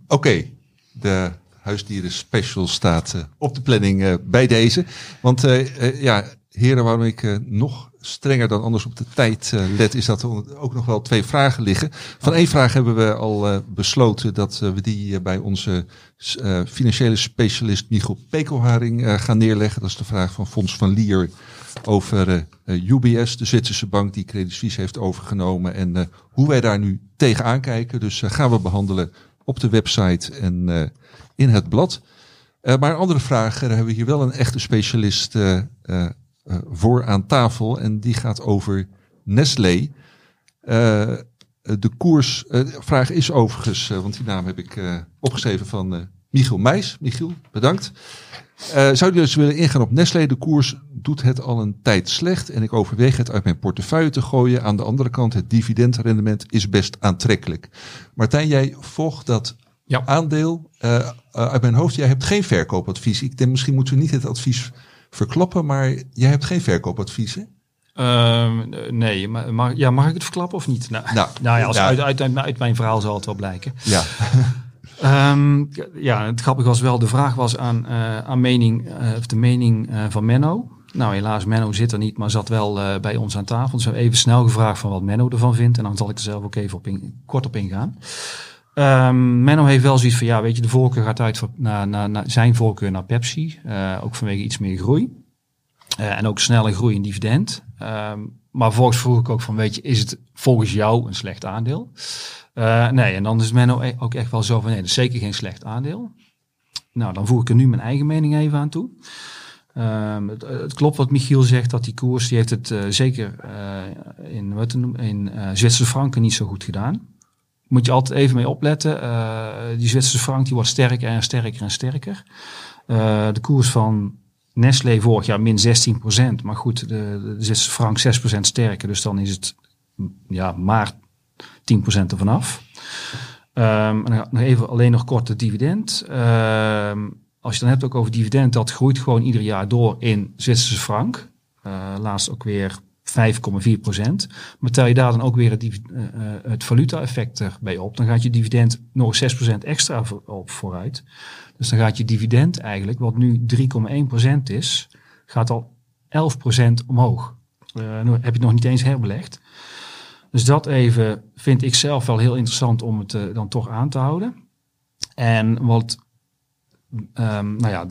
Oké, de huisdieren special staat op de planning eh, bij deze. Want eh, eh, ja, heren, waarom ik eh, nog strenger dan anders op de tijd eh, let, is dat er ook nog wel twee vragen liggen. Van één vraag hebben we al eh, besloten dat we die bij onze financiële specialist Michiel Pekelharing gaan neerleggen. Dat is de vraag van Fons van Lier over UBS, de Zwitserse bank die Credit Suisse heeft overgenomen. En hoe wij daar nu tegenaan kijken. Dus gaan we behandelen op de website en in het blad. Maar een andere vraag, daar hebben we hier wel een echte specialist eh, voor aan tafel. En die gaat over Nestlé. Eh, de koers, eh, is overigens, want die naam heb ik opgeschreven van Michiel Meijs. Michiel, bedankt. Zou je dus willen ingaan op Nestlé? De koers doet het al een tijd slecht en ik overweeg het uit mijn portefeuille te gooien. Aan de andere kant, het dividendrendement is best aantrekkelijk. Martijn, jij volgt dat Ja. aandeel. uit mijn hoofd, jij hebt geen verkoopadvies. Ik denk, misschien moeten we niet het advies verklappen, maar jij hebt geen verkoopadvies, hè? Ehm, nee, maar, mag, ja, mag ik het verklappen of niet? Nou, Nou, nou ja, als, ja. Uit, uit, uit, mijn verhaal zal het wel blijken. Ja. Ehm, ja, het grappige was wel, de vraag was aan, eh, aan mening, eh, of de mening eh, van Menno. Nou, helaas, Menno zit er niet, maar zat wel bij ons aan tafel. Dus we hebben even snel gevraagd van wat Menno ervan vindt. En dan zal ik er zelf ook even op in, kort op ingaan. Ehm, Menno heeft wel zoiets van, ja, weet je, de voorkeur gaat uit voor, naar, zijn voorkeur naar Pepsi. Eh, ook vanwege iets meer groei. Eh, en ook snelle groei in dividend. Ehm, maar volgens vroeg ik ook van, weet je, is het volgens jou een slecht aandeel? Eh, nee, en dan is Menno e- ook echt wel zo van, nee, dat is zeker geen slecht aandeel. Nou, dan voeg ik er nu mijn eigen mening even aan toe. Ehm, het, het klopt wat Michiel zegt, dat die koers, die heeft het zeker in, wat noemen, in Zwitserse franken niet zo goed gedaan. Moet je altijd even mee opletten. Eh, die Zwitserse frank die wordt sterker en sterker en sterker. Eh, de koers van Nestlé vorig jaar min 16%. Maar goed, de, de Zwitserse frank 6% sterker. Dus dan is het ja, maar 10% ervan af. En nog even alleen nog kort het dividend. Ehm, als je dan hebt ook over dividend, dat groeit gewoon ieder jaar door in Zwitserse frank. Eh, laatst ook weer 5,4 procent. Maar tel je daar dan ook weer het, eh, het valuta-effect erbij op, dan gaat je dividend nog 6 procent extra op vooruit. Dus dan gaat je dividend eigenlijk, wat nu 3,1 procent is, gaat al 11 procent omhoog. Nu heb je het nog niet eens herbelegd. Dus dat even vind ik zelf wel heel interessant om het dan toch aan te houden. En wat, ehm, nou ja,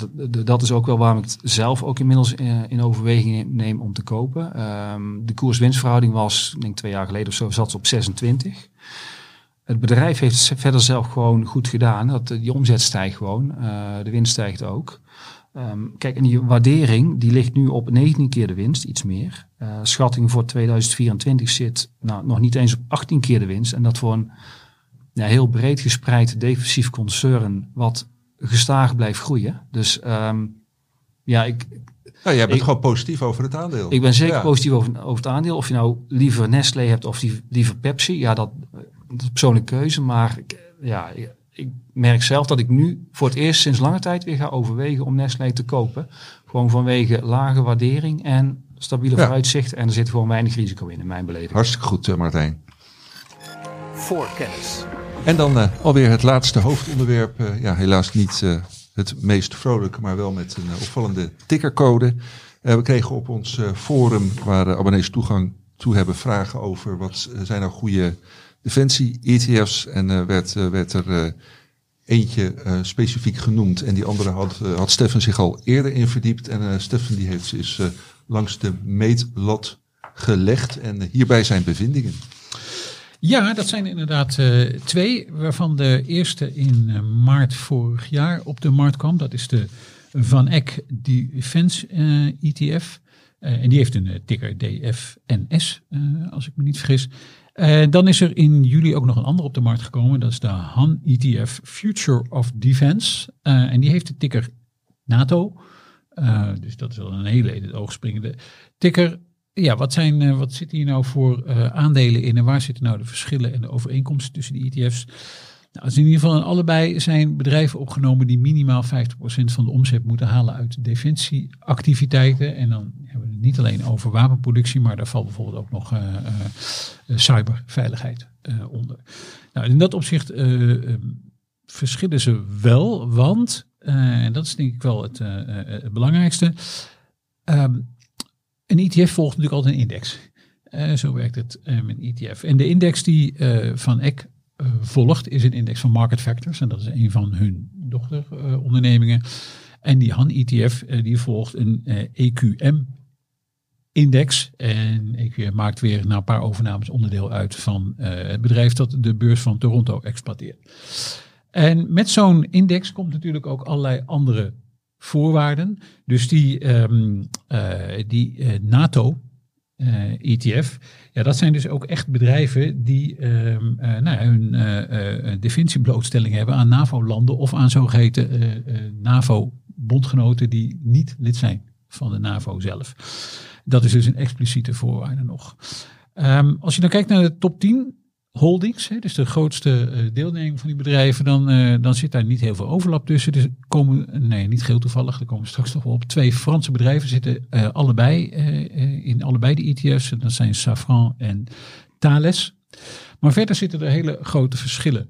dat is ook wel waarom ik het zelf ook inmiddels eh, in overweging neem om te kopen. Ehm, de koers-winstverhouding was, denk twee jaar geleden of zo, zat ze op 26. Het bedrijf heeft verder zelf gewoon goed gedaan. Dat, die omzet stijgt gewoon, eh, de winst stijgt ook. Ehm, kijk, en die waardering die ligt nu op 19 keer de winst, iets meer. Eh, schatting voor 2024 zit nou, nog niet eens op 18 keer de winst. En dat voor een ja, heel breed gespreid defensief concern wat gestaag blijft groeien. Dus ehm, ja, ik, Nou, jij bent Ik- gewoon positief over het aandeel. ik ben zeker Ja. positief over, over het aandeel. Of je nou liever Nestlé hebt of die, liever Pepsi. Ja, dat, dat is een persoonlijke keuze. Maar ik, ja, ik, ik merk zelf dat ik nu voor het eerst sinds lange tijd weer ga overwegen om Nestlé te kopen. Gewoon vanwege lage waardering en stabiele Ja. vooruitzichten. En er zit gewoon weinig risico in, in mijn beleving. Hartstikke goed, eh, Martijn. voor kennis. En dan eh, alweer het laatste hoofdonderwerp. Eh, ja, helaas niet eh, het meest vrolijke, maar wel met een opvallende tickercode. Eh, we kregen op ons forum, waar abonnees toegang toe hebben, vragen over wat zijn nou goede defensie-ETF's. En werd, werd er eentje specifiek genoemd. En die andere had, had Stefan zich al eerder in verdiept. En Stefan die heeft is langs de meetlat gelegd. En hierbij zijn bevindingen. Ja, dat zijn inderdaad eh, twee, waarvan de eerste in eh, maart vorig jaar op de markt kwam. Dat is de Van Eck Defense ETF. Eh, en die heeft een ticker DFNS, als ik me niet vergis. Dan is er in juli ook nog een ander op de markt gekomen. Dat is de Han ETF Future of Defense. En die heeft de ticker NATO. Dus dat is wel een hele in het oog springende ticker. Ja, wat, zijn, eh, wat zit hier nou voor eh, aandelen in en waar zitten nou de verschillen en de overeenkomsten tussen de ETF's? Nou, dus in ieder geval allebei zijn bedrijven opgenomen die minimaal 50% van de omzet moeten halen uit defensieactiviteiten. En dan hebben we het niet alleen over wapenproductie, maar daar valt bijvoorbeeld ook nog eh, cyberveiligheid onder. Nou, in dat opzicht eh, eh, verschillen ze wel, want, en dat is denk ik wel het, het belangrijkste, ehm, een ETF volgt natuurlijk altijd een index. Eh, zo werkt het eh, met een ETF. En de index die eh, Van Eck volgt is een index van Market Factors. En dat is een van hun dochterondernemingen. en die Han ETF die volgt een eh, EQM-index. En EQM maakt weer na een paar overnames onderdeel uit van het bedrijf dat de beurs van Toronto exploiteert. En met zo'n index komt natuurlijk ook allerlei andere voorwaarden. Dus die, ehm, eh, die eh, NATO eh, ETF, ja, dat zijn dus ook echt bedrijven die ehm, eh, nou, hun defensieblootstelling hebben aan NAVO-landen of aan zogeheten eh, eh, NAVO-bondgenoten die niet lid zijn van de NAVO zelf. Dat is dus een expliciete voorwaarde nog. Ehm, als je dan kijkt naar de top 10 holdings, hè, dus de grootste eh, deelneming van die bedrijven, dan, eh, dan zit daar niet heel veel overlap tussen. Dus komen, nee, niet geheel toevallig, er komen straks nog wel op. Twee Franse bedrijven zitten eh, allebei in allebei de ETF's. En dat zijn Safran en Thales. Maar verder zitten er hele grote verschillen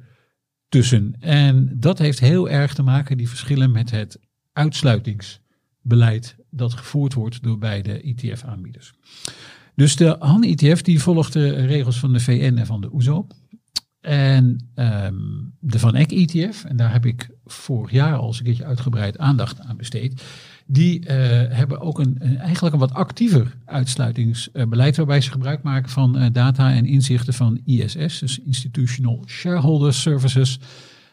tussen. En dat heeft heel erg te maken, die verschillen, met het uitsluitingsbeleid dat gevoerd wordt door beide ETF-aanbieders. Dus de Han-ETF die volgt de regels van de VN en van de OESO. En ehm, de Van Eck ETF, en daar heb ik vorig jaar al eens een keertje uitgebreid aandacht aan besteed. Die eh, hebben ook een, een- eigenlijk een wat actiever uitsluitingsbeleid. Waarbij ze gebruik maken van eh, data en inzichten van ISS, dus Institutional Shareholder Services.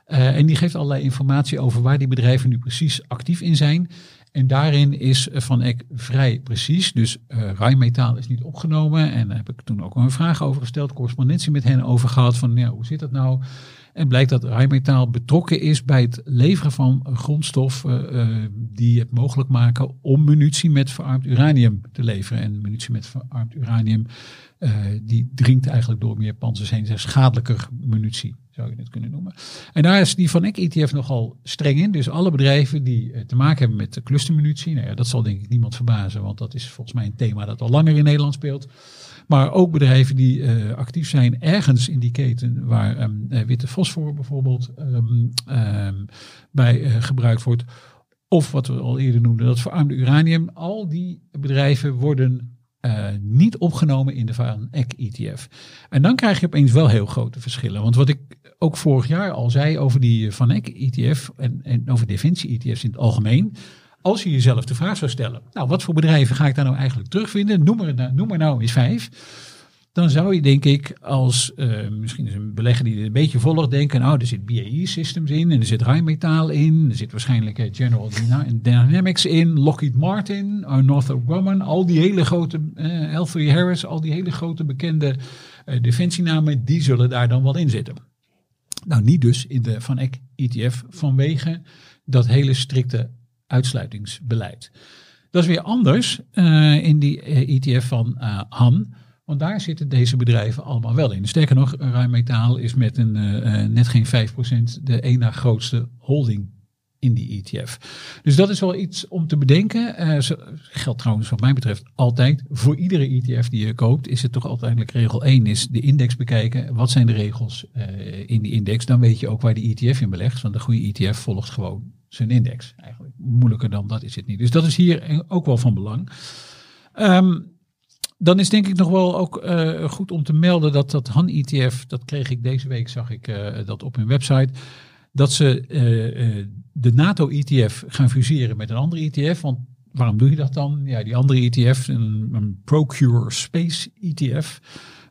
Eh, en die geeft allerlei informatie over waar die bedrijven nu precies actief in zijn. En daarin is eh, Van Eck vrij precies. Dus eh Rijnmetaal is niet opgenomen. En daar heb ik toen ook een vraag over gesteld. Correspondentie met hen over gehad. Van ja, hoe zit dat nou? En blijkt dat Rijnmetaal betrokken is bij het leveren van grondstoffen eh, die het mogelijk maken om munitie met verarmd uranium te leveren. En munitie met verarmd uranium, die dringt eigenlijk door meer panzers heen. Dat schadelijker munitie, zou je het kunnen noemen. En daar is die Van Eck ETF nogal streng in. Dus alle bedrijven die eh, te maken hebben met clustermunitie, nou ja, dat zal denk ik niemand verbazen, want dat is volgens mij een thema dat al langer in Nederland speelt. Maar ook bedrijven die eh, actief zijn ergens in die keten waar ehm, eh, witte fosfor bijvoorbeeld ehm, ehm, bij gebruikt wordt. Of wat we al eerder noemden, dat verarmde uranium. Al die bedrijven worden niet opgenomen in de Van Eck ETF. En dan krijg je opeens wel heel grote verschillen. Want wat ik ook vorig jaar al zei over die Van Eck ETF en, en over defensie ETF's in het algemeen. Als je jezelf de vraag zou stellen, nou wat voor bedrijven ga ik daar nou eigenlijk terugvinden? Noem er, nou- eens vijf. Dan zou je denk ik als, eh, misschien is een belegger die dit een beetje volgt, denken, nou er zit BAE Systems in en er zit Rijnmetaal in. Er zit waarschijnlijk eh, General Dyna- Dynamics in, Lockheed Martin, uh, Northrop Grumman. Al die hele grote, eh L3 Harris, al die hele grote bekende eh, defensienamen, die zullen daar dan wel in zitten. Nou, niet dus in de Van Eck ETF vanwege dat hele strikte uitsluitingsbeleid. Dat is weer anders eh, in die eh, ETF van eh, Han. Want daar zitten deze bedrijven allemaal wel in. Sterker nog, Rijnmetaal is met een net geen 5% de één na grootste holding in die ETF. Dus dat is wel iets om te bedenken. Eh zo, geldt trouwens wat mij betreft altijd. Voor iedere ETF die je koopt is het toch uiteindelijk regel 1 is de index bekijken. Wat zijn de regels eh, in die index? Dan weet je ook waar die ETF in belegt. Want de goede ETF volgt gewoon zijn index. Eigenlijk moeilijker dan dat is het niet. Dus dat is hier ook wel van belang. Ehm, dan is denk ik nog wel ook eh, goed om te melden dat dat Han ETF, dat kreeg ik deze week, zag ik eh, dat op hun website, dat ze eh, eh, de NATO ETF gaan fuseren met een andere ETF. Want waarom doe je dat dan? Ja, die andere ETF, een, Procure Space ETF,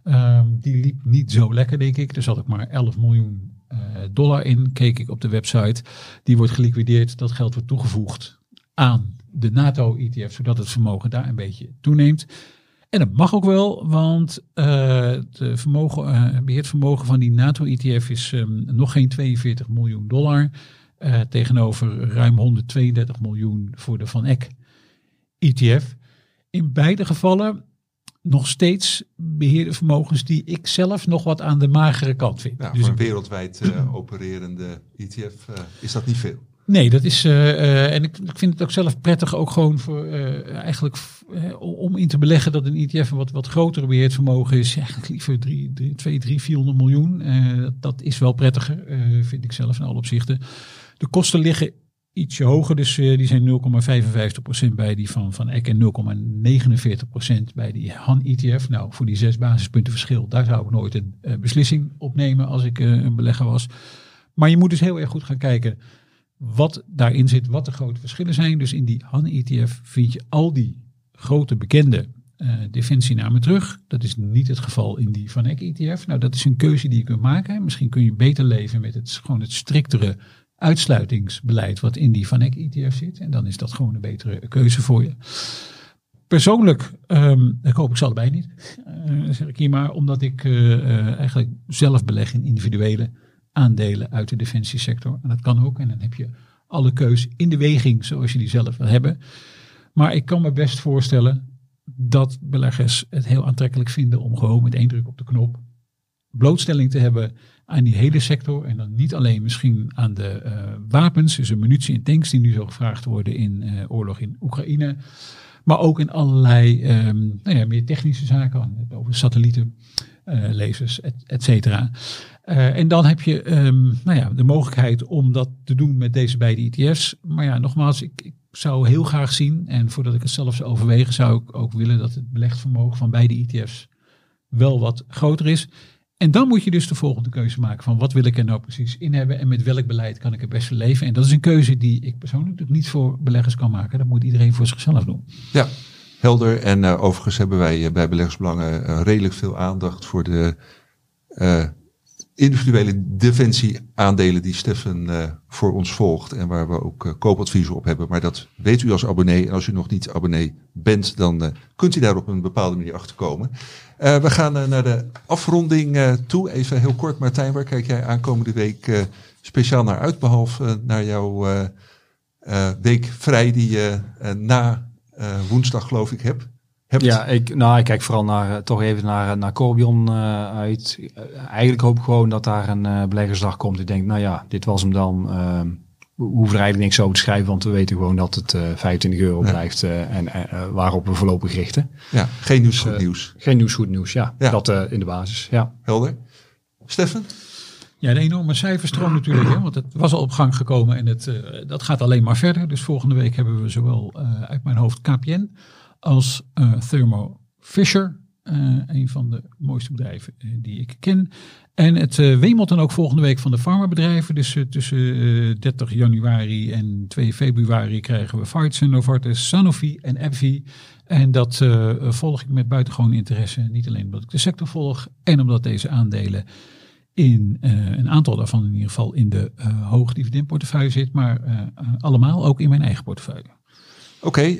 Ehm, die liep niet zo lekker, denk ik. Er zat ook maar 11 miljoen eh, dollar in, keek ik op de website. Die wordt geliquideerd. Dat geld wordt toegevoegd aan de NATO-ETF, zodat het vermogen daar een beetje toeneemt. En dat mag ook wel, want uh, het vermogen, uh, beheerd vermogen van die NATO-ETF is um, nog geen 42 miljoen dollar. Uh, tegenover ruim 132 miljoen voor de Van Eck ETF. In beide gevallen nog steeds beheerde vermogens die ik zelf nog wat aan de magere kant vind. Ja, dus voor een wereldwijd uh, opererende ETF uh, is dat niet veel. Nee, dat is. Uh, en ik, ik, vind het ook zelf prettig, ook gewoon voor eigenlijk om in te beleggen dat een ETF een wat, wat grotere beheerd vermogen is. Eigenlijk liever 2, 3, 400 miljoen. Dat, is wel prettiger, vind ik zelf in alle opzichten. De kosten liggen ietsje hoger. Dus die zijn 0,55% bij die van, van Eck en 0,49% bij die Han ETF. Nou, voor die zes basispunten verschil, daar zou ik nooit een beslissing op nemen als ik een belegger was. Maar je moet dus heel erg goed gaan kijken wat daarin zit, wat de grote verschillen zijn. Dus in die Han ETF vind je al die grote bekende defensienamen terug. Dat is niet het geval in die van Eck ETF. Nou, dat is een keuze die je kunt maken. Misschien kun je beter leven met het, gewoon het striktere uitsluitingsbeleid wat in die Van Eck ETF zit. En dan is dat gewoon een betere keuze voor je. Persoonlijk um, ik hoop ik ze allebei niet, uh, zeg ik hier maar, omdat ik uh, eigenlijk zelf beleg in individuele aandelen uit de defensiesector. En dat kan ook. En dan heb je alle keus in de weging zoals je die zelf wil hebben. Maar ik kan me best voorstellen dat beleggers het heel aantrekkelijk vinden om gewoon met één druk op de knop blootstelling te hebben aan die hele sector. En dan niet alleen misschien aan de uh, wapens, dus de munitie en tanks die nu zo gevraagd worden in uh, oorlog in Oekraïne. Maar ook in allerlei um, nou ja, meer technische zaken, over satellieten, uh, lasers, et, et cetera. en dan heb je um, nou ja, de mogelijkheid om dat te doen met deze beide ETF's. Maar ja, nogmaals, ik, ik zou heel graag zien, en voordat ik het zelf zou overwegen, zou ik ook willen dat het belegd vermogen van beide ETF's wel wat groter is. En dan moet je dus de volgende keuze maken van wat wil ik er nou precies in hebben en met welk beleid kan ik het beste leven. En dat is een keuze die ik persoonlijk natuurlijk niet voor beleggers kan maken. Dat moet iedereen voor zichzelf doen. Ja, helder. En uh, overigens hebben wij uh, bij beleggersbelangen uh, redelijk veel aandacht voor de individuele defensieaandelen die Stefan voor ons volgt en waar we ook koopadviezen op hebben. Maar dat weet u als abonnee. En als u nog niet abonnee bent, dan kunt u daar op een bepaalde manier achter komen. We gaan naar de afronding toe. Even heel kort, Martijn, waar kijk jij aankomende week speciaal naar uit? Behalve naar jouw week vrij die je na woensdag, geloof ik, hebt. hebt. Ja, ik, nou, ik kijk vooral naar, toch even naar, naar Corbion uit. eigenlijk hoop ik gewoon dat daar een beleggersdag komt. Ik denk, nou ja, dit was hem dan ehm, we hoeven er eigenlijk niks over te schrijven, want we weten gewoon dat het uh, 25 euro ja. blijft uh, en uh, waarop we voorlopig richten. Ja, geen nieuws, goed nieuws. Geen nieuws, goed nieuws, ja. ja. Dat in de basis, ja. Helder. Stefan? Ja, de enorme cijferstroom natuurlijk, hè, want het was al op gang gekomen en het, dat gaat alleen maar verder. Dus volgende week hebben we zowel uit mijn hoofd KPN als Thermo Fisher, een van de mooiste bedrijven die ik ken. En het wemelt dan ook volgende week van de farmabedrijven. Dus tussen uh, 30 januari en 2 februari krijgen we Pfizer, Novartis, Sanofi en AbbVie. En dat volg ik met buitengewoon interesse. Niet alleen omdat ik de sector volg en omdat deze aandelen in een aantal daarvan in ieder geval in de hoge dividendportefeuille zit. Maar allemaal ook in mijn eigen portefeuille. Oké,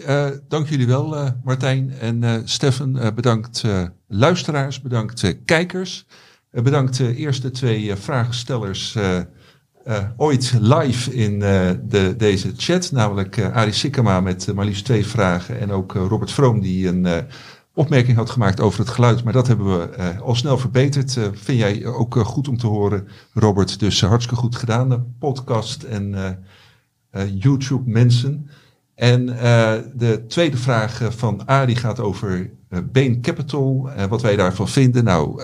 dank jullie wel Martijn en Stefan. bedankt luisteraars, bedankt kijkers. Uh, bedankt de eerste twee uh, vragenstellers uh, ooit live in de, deze chat. Namelijk Arie Sikkema met maar liefst twee vragen. En ook Robert Vroom die een opmerking had gemaakt over het geluid. Maar dat hebben we al snel verbeterd. vind jij ook goed om te horen, Robert. Dus hartstikke goed gedaan. De podcast en YouTube mensen. En de tweede vraag van Arie gaat over Bain Capital. wat wij daarvan vinden. Nou...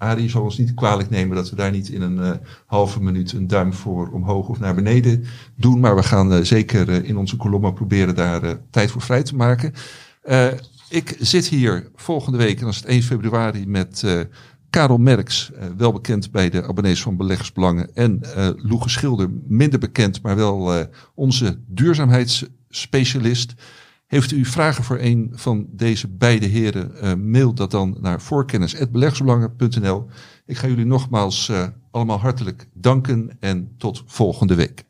Arie zal ons niet kwalijk nemen dat we daar niet in een halve minuut een duim voor omhoog of naar beneden doen. Maar we gaan zeker in onze kolommen proberen daar tijd voor vrij te maken. Ik zit hier volgende week, en dat is het 1 februari, met Karel Merks, wel bekend bij de abonnees van Beleggersbelangen. En Loege Schilder, minder bekend, maar wel onze duurzaamheidsspecialist. Heeft u vragen voor een van deze beide heren, eh, mail dat dan naar voorkennis.beleggersbelangen.nl. Ik ga jullie nogmaals eh, allemaal hartelijk danken en tot volgende week.